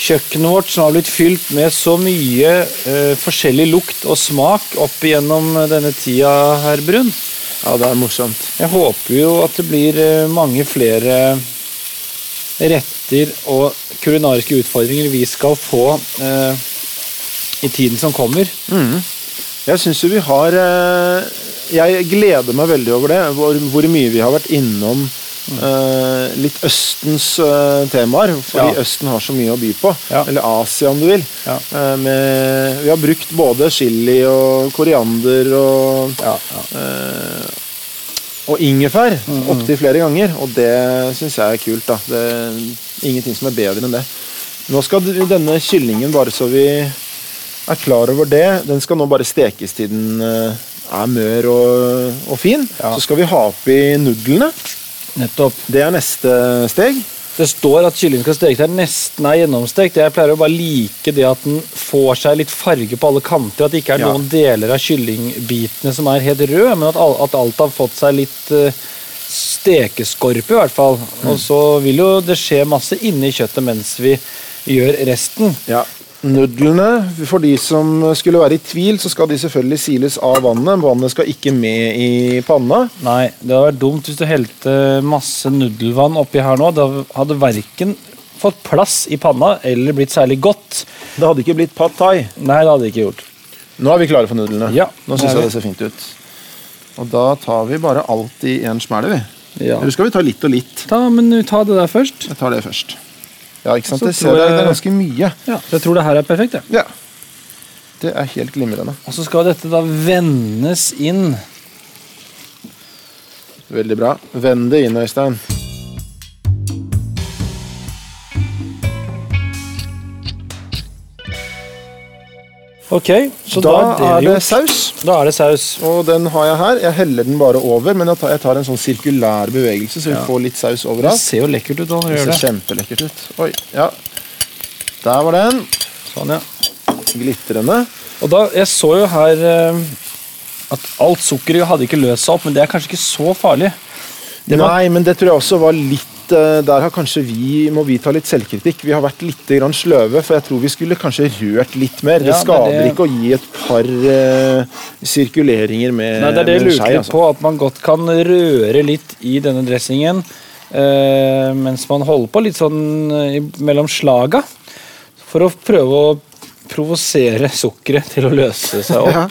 kjøkkenet vårt som har blitt fylt med så mye eh, forskjellig lukt og smak opp igjennom denne tida, her, Brun. Ja, det er morsomt. Jeg håper jo at det blir eh, mange flere retter og kulinariske utfordringer vi skal få eh, i tiden som kommer. Jeg syns jo vi har eh, Jeg gleder meg veldig over det, hvor, hvor mye vi har vært innom eh, litt Østens eh, temaer. Fordi Ja. Østen har så mye å by på. Ja. Eller Asia, om du vil. Ja. Eh, med, vi har brukt både chili og koriander og, Ja, ja. eh, og ingefær opptil flere ganger. Og det syns jeg er kult. da det er Ingenting som er bedre enn det. Nå skal denne kyllingen, bare så vi er klar over det, den skal nå bare stekes til den eh, er mør og, og fin. Ja. Så skal vi ha oppi nudlene. Nettopp. Det er neste steg. Det står at kyllingen skal steke til nesten er gjennomstekt. Jeg pleier å bare like det at den får seg litt farge på alle kanter. At det ikke er Ja. noen deler av kyllingbitene som er helt røde, men at, at alt har fått seg litt uh, stekeskorpe, i hvert fall. Og så vil jo det skje masse inni kjøttet mens vi gjør resten. Ja. Nudlene, for de som skulle være i tvil, så skal de selvfølgelig siles av vannet. Vannet skal ikke med i panna. Nei, det hadde vært dumt hvis du helte masse nudelvann oppi her nå. Det hadde verken fått plass i panna eller blitt særlig godt. Det hadde ikke blitt pad thai. Nei, det hadde det ikke gjort. Nå er vi klare for nudlene. Ja, Nå syns jeg det ser fint ut. Og da tar vi bare alt i én smelle, vi. Ja. Eller skal vi ta litt og litt? Ta, men ta det der først. Jeg tar det først. Ja, ikke sant? Så Det, ser jeg, det er ganske mye. Ja, så Jeg tror det her er perfekt. jeg. Ja. Det er helt glimrende. Og så skal dette da vendes inn. Veldig bra. Vend det inn, Øystein. Ok, så da, da, er er det det saus. Da er det saus. Og den har jeg her. Jeg heller den bare over, men jeg tar, jeg tar en sånn sirkulær bevegelse, så vi Ja. får litt saus Det ser jo lekkert ut da, Det ser det. kjempelekkert ut. Oi, ja. Der var den. Sånn, ja. Glitrende. Og da, Jeg så jo her eh, at alt sukkeret hadde ikke løst seg opp, men det er kanskje ikke så farlig. Det var- Nei, men det tror jeg også var litt eh, Der har kanskje vi, må vi ta litt selvkritikk. Vi har vært litt grann sløve, for jeg tror vi skulle kanskje rørt litt mer. Ja, det er skader det. ikke å gi et par uh, sirkuleringer med skei. Det er det jeg lurte skei, altså. på, at man godt kan røre litt i denne dressingen uh, mens man holder på litt sånn uh, mellom slaga. For å prøve å provosere sukkeret til å løse seg opp. Ja.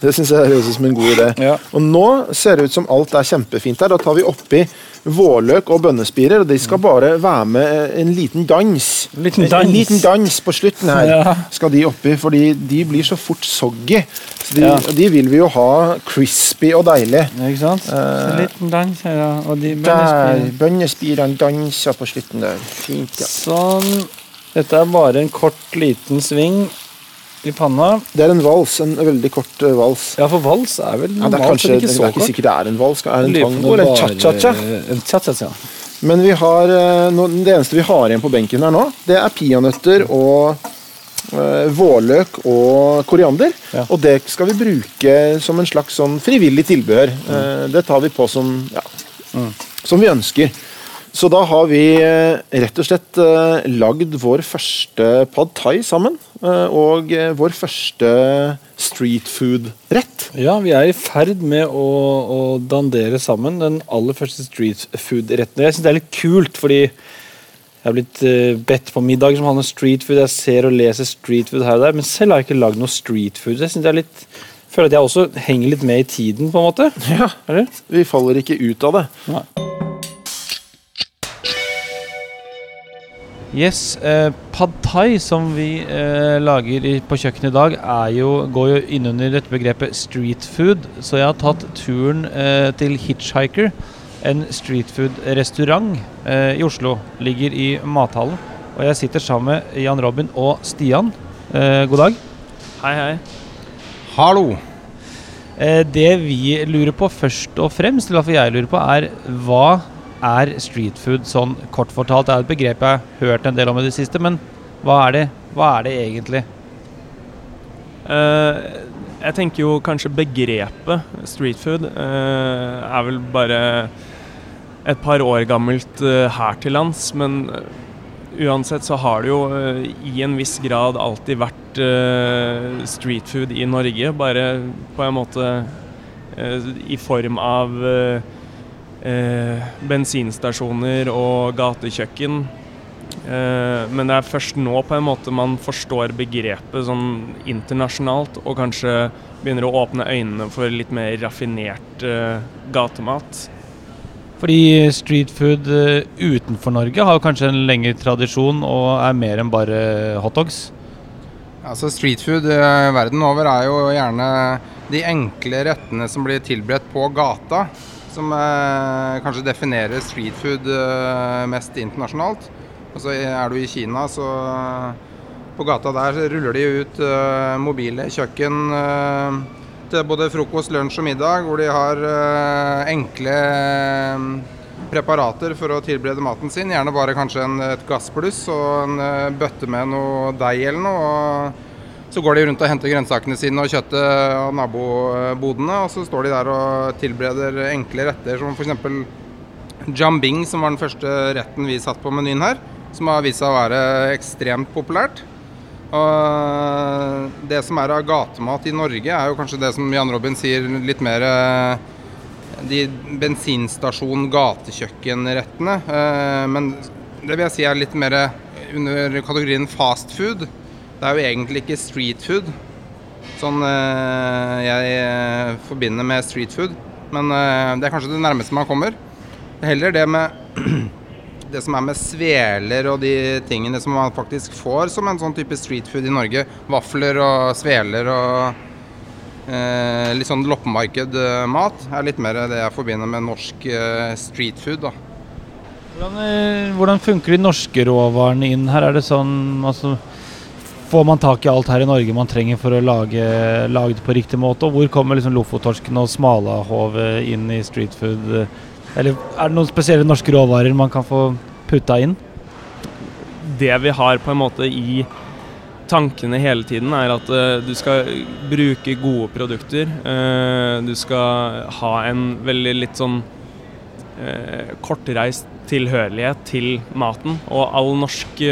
Det syns jeg høres ut som en god idé. Ja. Og nå ser det ut som alt er kjempefint her. Da tar vi oppi vårløk og bønnespirer, og de skal bare være med en liten dans. En liten En, dans. liten dans på slutten her Ja. skal de oppi, fordi de blir så fort soggy. Så de, Ja. de vil vi jo ha crispy og deilig. Ikke sant? en liten dans her, ja. Og de Der, bønnespirene danser på slutten der. Fint, ja. Sånn. Dette er bare en kort, liten sving i panna. Det er en vals, en veldig kort uh, vals. Ja, for vals er vel Ja, det er normalt kanskje, det er ikke sikkert det er en vals. Er en tango eller en cha-cha-cha? En cha-cha-cha. Men vi har, eh, nå, det eneste vi har igjen på benken her nå, det er peanøtter og uh, vårløk og koriander. Ja. Og det skal vi bruke som en slags sånn frivillig tilbehør. Eh, det tar vi på som, ja, som vi ønsker. Så da har vi rett og slett lagd vår første pad thai sammen. Eh, og eh, vår første street food-rett. Ja, vi er i ferd med å, å dandere sammen den aller første street food-retten. Jeg syns det er litt kult, fordi jeg har blitt eh, bedt på middag som handler om street food. Jeg ser og leser street food her og der, men selv har jeg ikke lagd noe street food. Jeg synes det er litt føler at jeg også henger litt med i tiden, på en måte. Ja, Eller? vi faller ikke ut av det. Nei. Yes, eh, Pad thai som vi eh, lager i, på kjøkkenet i dag, er jo, går jo innunder dette begrepet street food. Så jeg har tatt turen eh, til Hitchhiker, en street food-restaurant eh, i Oslo. Ligger i mathallen. Og jeg sitter sammen med Jan Robin og Stian. Eh, god dag. Hei, hei. Hallo! Eh, det vi lurer på først og fremst, eller iallfall jeg lurer på, er hva er street food sånn kort fortalt? Det er et begrep jeg har hørt en del om i det siste, men hva er det, hva er det egentlig? Uh, jeg tenker jo kanskje begrepet street food uh, er vel bare et par år gammelt uh, her til lands, men uansett så har det jo i en viss grad alltid vært uh, street food i Norge, bare på en måte i form av eh, bensinstasjoner og gatekjøkken. Eh, men det er først nå på en måte man forstår begrepet sånn internasjonalt, og kanskje begynner å åpne øynene for litt mer raffinert eh, gatemat. Fordi street food eh, utenfor Norge har jo kanskje en lengre tradisjon og er mer enn bare hotdogs. Altså Street food eh, verden over er jo gjerne de enkle rettene som blir tilberedt på gata, som eh, kanskje definerer street food eh, mest internasjonalt. Og så er du i Kina, så på gata der ruller de ut eh, mobile kjøkken eh, til både frokost, lunsj og middag, hvor de har eh, enkle eh, preparater for å tilberede maten sin. Gjerne bare kanskje en, et gassbluss og en eh, bøtte med noe deig eller noe. og Så går de rundt og henter grønnsakene sine og kjøttet av nabobodene. Og så står de der og tilbereder enkle retter som f.eks. jambing, som var den første retten vi satt på menyen her. Som har vist seg å være ekstremt populært. Og det som er av gatemat i Norge, er jo kanskje det som Jan Robin sier, litt mer eh, de bensinstasjon-gatekjøkkenrettene. Eh, Men det vil jeg si er litt mer under kategorien fast food. Det er jo egentlig ikke street food, sånn eh, jeg eh, forbinder med street food. Men eh, det er kanskje det nærmeste man kommer. Heller det med det som er med sveler og de tingene som man faktisk får som en sånn type street food i Norge. Vafler og sveler og eh, litt sånn loppemarkedmat er litt mer det jeg forbinder med norsk eh, street food. da. Hvordan, hvordan funker de norske råvarene inn her? Er det sånn altså, Får man tak i alt her i Norge man trenger for å lage, lage det på riktig måte? Og hvor kommer liksom Lofottorsken og smalahovet inn i street food? Eller er det noen spesielle norske råvarer man kan få putta inn? Det vi har på en måte i tankene hele tiden, er at eh, du skal bruke gode produkter. Eh, du skal ha en veldig litt sånn eh, kortreist tilhørighet til maten. Og all norsk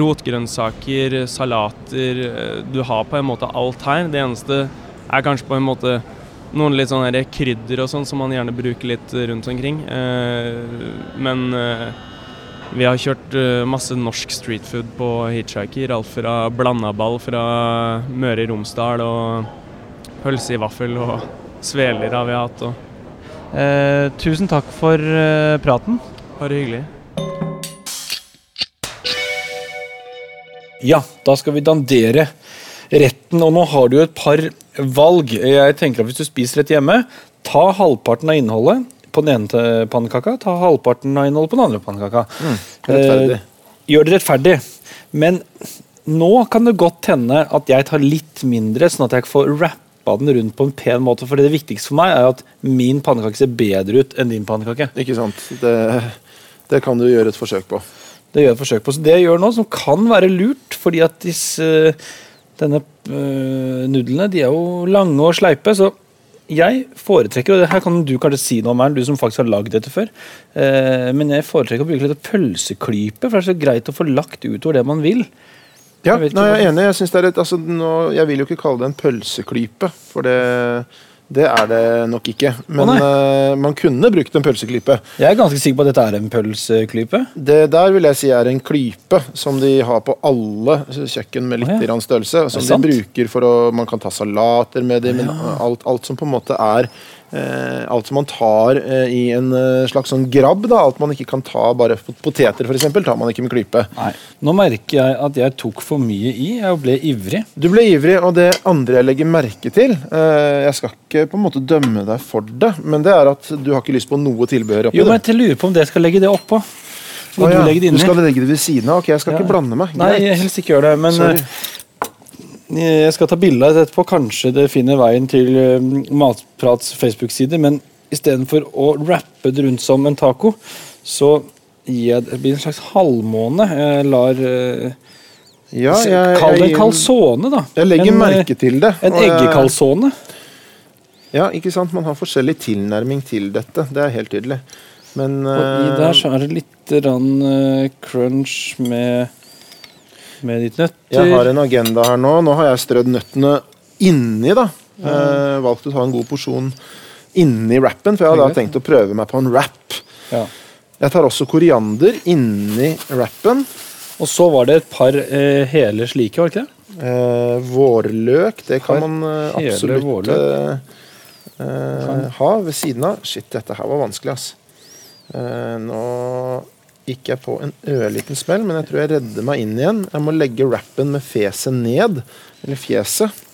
rotgrønnsaker, salater eh, Du har på en måte alt her. Det eneste er kanskje på en måte noen litt sånne krydder og sånn som man gjerne bruker litt rundt omkring. Eh, men eh, vi har kjørt eh, masse norsk streetfood på Hitchhiker. Alt fra blandaball fra Møre i Romsdal og pølse i vaffel og sveler har vi hatt. Og Eh, tusen takk for eh, praten. bare hyggelig. Ja, da skal vi dandere retten, og nå har du jo et par valg. Jeg tenker at Hvis du spiser rett hjemme, ta halvparten av innholdet på den ene pannekaka, ta halvparten av innholdet på den andre pannekaka. rettferdig. Eh, gjør det rettferdig. Men nå kan det godt hende at jeg tar litt mindre, sånn at jeg får rappa den rundt på en pen måte. For det viktigste for meg er at min pannekake ser bedre ut enn din pannekake. Ikke sant. Det, det kan du gjøre et forsøk på. Det gjør jeg forsøk på. Så det jeg gjør nå, som kan være lurt, fordi at disse denne øh, nudlene de er jo lange og sleipe, så jeg foretrekker, og det her kan du kanskje si noe om, Ern, du som faktisk har lagd dette før, øh, men jeg foretrekker å bruke litt pølseklype, for det er så greit å få lagt utover det man vil. Ja, Jeg nei, jeg er enig. Jeg, et, altså, nå, jeg vil jo ikke kalle det en pølseklype, for det, det er det nok ikke. Men eh, man kunne brukt en pølseklype. Jeg er ganske sikker på at dette er en pølseklype. Det der vil jeg si er en klype som de har på alle kjøkken med litt oh, ja. størrelse. Som de bruker for å Man kan ta salater med dem, men alt, alt som på en måte er Alt som man tar eh, i en eh, slags sånn grabb, da. Alt man ikke kan ta bare pot- Poteter, f.eks., tar man ikke med klype. Nei. Nå merker jeg at jeg tok for mye i, jeg ble ivrig. Du ble ivrig, og det andre jeg legger merke til eh, Jeg skal ikke på en måte dømme deg for det, men det er at du har ikke lyst på noe tilbehør oppi Jo, men jeg lurer på om det skal legge det oppå. Å Hvor ja, du du skal legge det ved siden av? Ok, jeg skal Ja. ikke blande meg. Nei, Greit. jeg helst ikke gjør det, men Sorry. Eh, jeg skal ta bilde av det etterpå. Kanskje det finner veien til eh, Matprats Facebook-side, men istedenfor å rappe det rundt som en taco, så gir jeg det blir en slags halvmåne. Jeg lar eh, Ja, jeg, Kall det calzone, da. Jeg legger en, merke til det. En eggekalsone. Ja, ikke sant? Man har forskjellig tilnærming til dette. Det er helt tydelig. Men Og i der så er det litt rann, crunch med, med ditt nøtter. jeg har en agenda her nå. Nå har jeg strødd nøttene inni, da. Eh, valgt å ta en god porsjon inni wrappen, for jeg hadde da tenkt å prøve meg på en wrap. Ja. Jeg tar også koriander inni wrappen. Og så var det et par eh, hele slike, var det ikke det? Eh, vårløk, det kan man eh, absolutt eh, eh, ha ved siden av. Shit, dette her var vanskelig, ass. Eh, nå gikk jeg på en ørliten smell, men jeg tror jeg redder meg inn igjen. Jeg må legge wrappen med fjeset ned. Eller fjeset.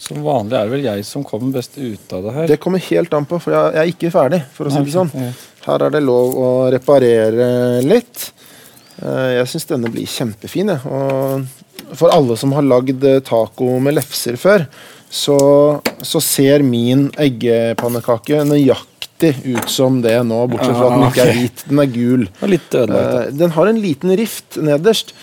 Som vanlig er det vel jeg som kommer best ut av det her. Det kommer helt an på, for jeg, jeg er ikke ferdig, for å si det sånn. Her er det lov å reparere litt. Eh, Jeg syns denne blir kjempefin. jeg. Og for alle som har lagd eh, taco med lefser før, så, så ser min eggepannekake nøyaktig ut som det nå, bortsett fra at den ikke er Ah, hvit. Den er gul. Eh, Den har en liten rift nederst,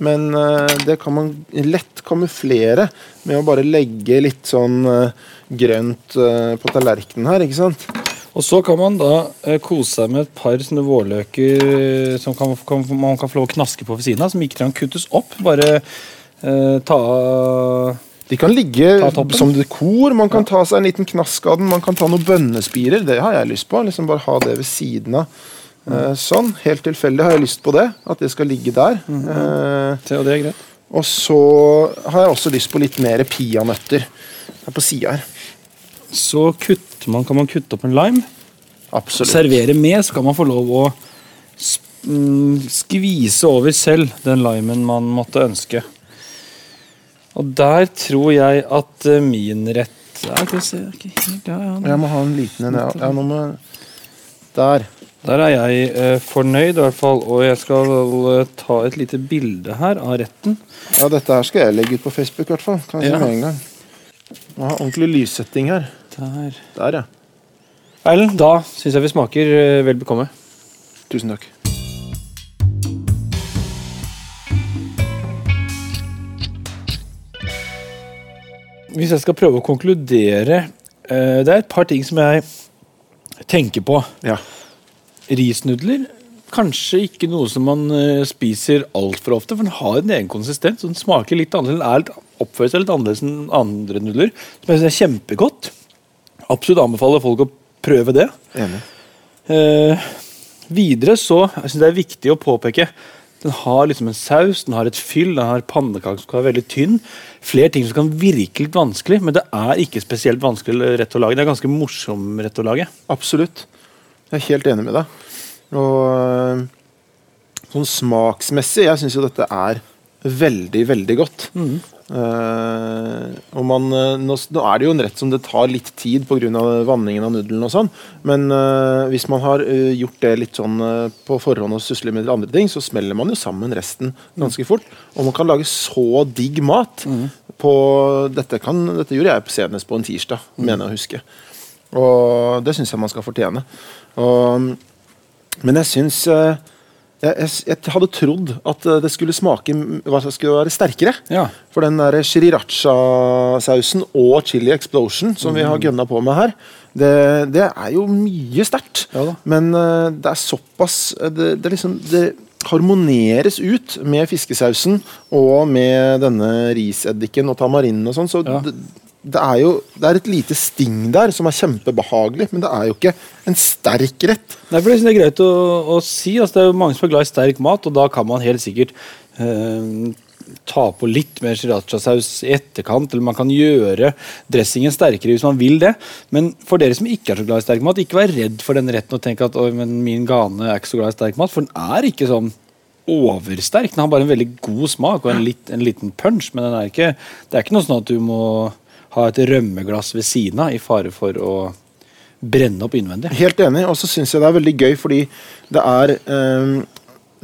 men eh, det kan man lett kamuflere med å bare legge litt sånn eh, grønt på tallerkenen her, ikke sant? Og så kan man da kose seg med et par sånne vårløker som kan, kan, man kan få lov å knaske på ved siden av, som ikke trenger å kuttes opp. Bare eh, ta De kan ligge som dekor, man kan ta seg en liten knask av den, man kan ta noen bønnespirer, det har jeg lyst på. liksom Bare ha det ved siden av. Eh, sånn, Helt tilfeldig har jeg lyst på det, at det skal ligge der. Eh, Se, og det er greit. og så har jeg også lyst på litt mer peanøtter på sida her. Så man, kan man kutte opp en lime. Absolutt. Servere med, så kan man få lov å mm, skvise over selv den limen man måtte ønske. Og der tror jeg at eh, min rett er Jeg må ha en liten en. Ja, ja, nå må Der. Der er jeg eh, fornøyd, i hvert fall. Og jeg skal eh, ta et lite bilde her av retten. Ja, dette her skal jeg legge ut på Facebook, i hvert fall. Kan jeg Ja. med en gang. Må ha ordentlig lyssetting her. Der. Der, ja. Erlend, da syns jeg vi smaker eh, vel bekomme. Tusen takk. Hvis jeg skal prøve å konkludere eh, Det er et par ting som jeg tenker på. Ja. Risnudler kanskje ikke noe som man eh, spiser altfor ofte, for den har en egen konsistens. og Den smaker litt annerledes, den er oppfører seg litt annerledes enn andre nudler. Som jeg syns er kjempegodt. Absolutt anbefaler folk å prøve det. Eh, videre så jeg synes det er viktig å påpeke Den har liksom en saus, den har et fyll, den har pannekake som skal være veldig tynn. Flere ting som kan virke litt vanskelig, men det er ikke spesielt vanskelig rett å lage. Det er ganske morsom rett å lage. Absolutt. Jeg er helt enig med deg. Og øh, sånn smaksmessig, jeg syns jo dette er veldig, veldig godt. Eh, og man, eh, nå, nå er det jo en rett som det tar litt tid pga. vanningen av nudelen og sånn, men uh, hvis man har uh, gjort det litt sånn på forhånd og susler med andre ting, så smeller man jo sammen resten ganske fort. Og man kan lage så digg mat på dette, kan, dette gjorde jeg senest på en tirsdag, mener jeg å huske. Og det syns jeg man skal fortjene. Og, men jeg syns jeg, jeg, hadde trodd at eh, det skulle smake det skulle være sterkere. Ja. For den der sriracha-sausen og chili explosion som vi har gønna på med her, det, det er jo mye sterkt. Ja. Men uh, det er såpass eh, det, det, liksom, det harmoneres ut med fiskesausen og med denne riseddiken og tamarinen og sånn. Så Ja. Det, er jo det er et lite sting der som er kjempebehagelig, men det er jo ikke en sterk rett. Nei, for Det er greit å, å si. Altså, det er jo mange som er glad i sterk mat, og da kan man helt sikkert eh, ta på litt mer sriracha-saus i etterkant, eller man kan gjøre dressingen sterkere hvis man vil det. Men for dere som ikke er så glad i sterk mat, ikke vær redd for den retten og tenk at min gane er ikke så glad i sterk mat, for den er ikke sånn oversterk. Den har bare en veldig god smak og en, litt, en liten punch, men er ikke, det er ikke noe sånn at du må ha et rømmeglass ved siden av i fare for å brenne opp innvendig. Helt enig, og så syns jeg det er veldig gøy fordi det er um,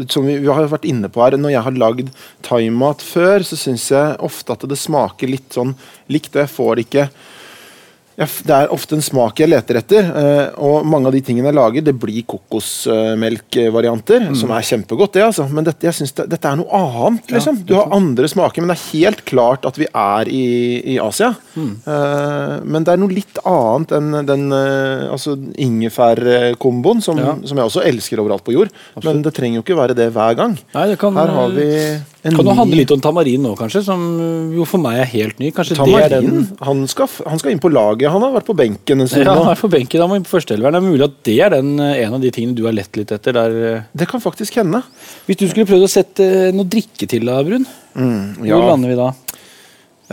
som vi, vi har vært inne på her, Når jeg har lagd thaimat før, så syns jeg ofte at det smaker litt sånn likt. og Jeg får ikke Det er ofte en smak jeg leter etter. eh, og mange av de tingene jeg lager, det blir kokosmelkvarianter, som er kjempegodt, det, altså. Men dette, jeg synes det, dette er noe annet, liksom. Du har andre smaker, men det er helt klart at vi er i, i Asia. Mm. men det er noe litt annet enn den eh, altså ingefærkomboen, som, Ja. som jeg også elsker overalt på jord. Men det trenger jo ikke være det hver gang. Nei, det kan, Her har vi en kan du handle litt om tamarin nå, kanskje, som jo for meg er helt ny. Kanskje Tamarin. den Han skal, han skal inn på laget. Han har vært på benken en stund ja, han han er på benken, han må inn på førsteelveren. Det er mulig at det er den, eh, en av de tingene du har lett litt etter. Der, eh, Det kan faktisk hende. hvis du skulle prøvd å sette eh, noe drikke til da, Brun, hvor ja. lander vi da?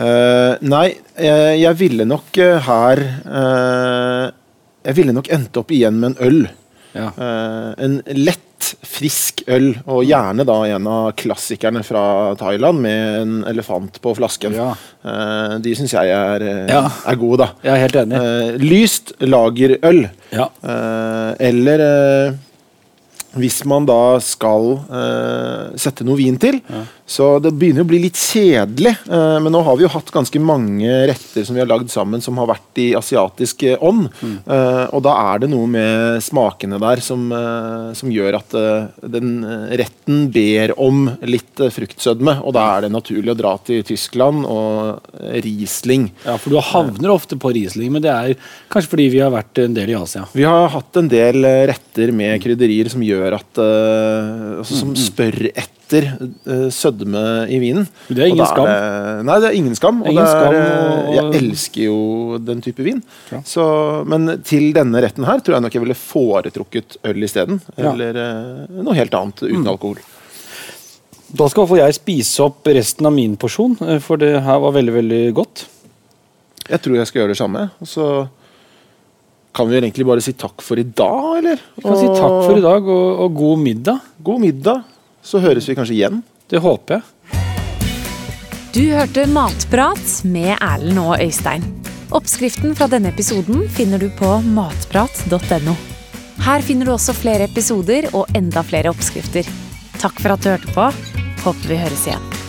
Uh, nei, jeg, jeg ville nok uh, her uh, Jeg ville nok endt opp igjen med en øl. Ja. Uh, en lett, frisk øl, og gjerne da en av klassikerne fra Thailand med en elefant på flasken. Ja. Uh, de syns jeg er, eh, Ja. er gode, da. Jeg er helt enig. Uh, lyst lagerøl. Ja. Eller hvis man da skal sette noe vin til. Så det begynner å bli litt kjedelig. eh, men nå har vi jo hatt ganske mange retter som vi har lagd sammen som har vært i asiatisk eh, ånd. Mm. og da er det noe med smakene der som, eh, som gjør at eh, den eh, retten ber om litt eh, fruktsødme. Og da er det naturlig å dra til Tyskland og eh, Riesling. ja, for du havner ofte på Riesling, men det er kanskje fordi vi har vært en del i Asia. Vi har hatt en del eh, retter med krydderier som gjør at eh, altså, Som spør etter eh, sødme i vinen. Det er ingen skam. det- nei, det er ingen skam. Og Ingen det er, skam, eh, og- Jeg elsker jo den type vin. Ja. Så, men til denne retten her tror jeg nok jeg ville foretrukket øl isteden. Ja. Eller eh, noe helt annet uten alkohol. Da skal i hvert jeg spise opp resten av min porsjon, eh, for det her var veldig, veldig godt. Jeg tror jeg skal gjøre det samme. Og så kan vi egentlig bare si takk for i dag, eller? Vi kan si takk for i dag, og, og god middag. God middag. Så høres vi kanskje igjen. Det håper jeg. Du hørte Matprat med Erlend og Øystein. Oppskriften fra denne episoden finner du på matprat.no. Her finner du også flere episoder og enda flere oppskrifter. Takk for at du hørte på. Håper vi høres igjen.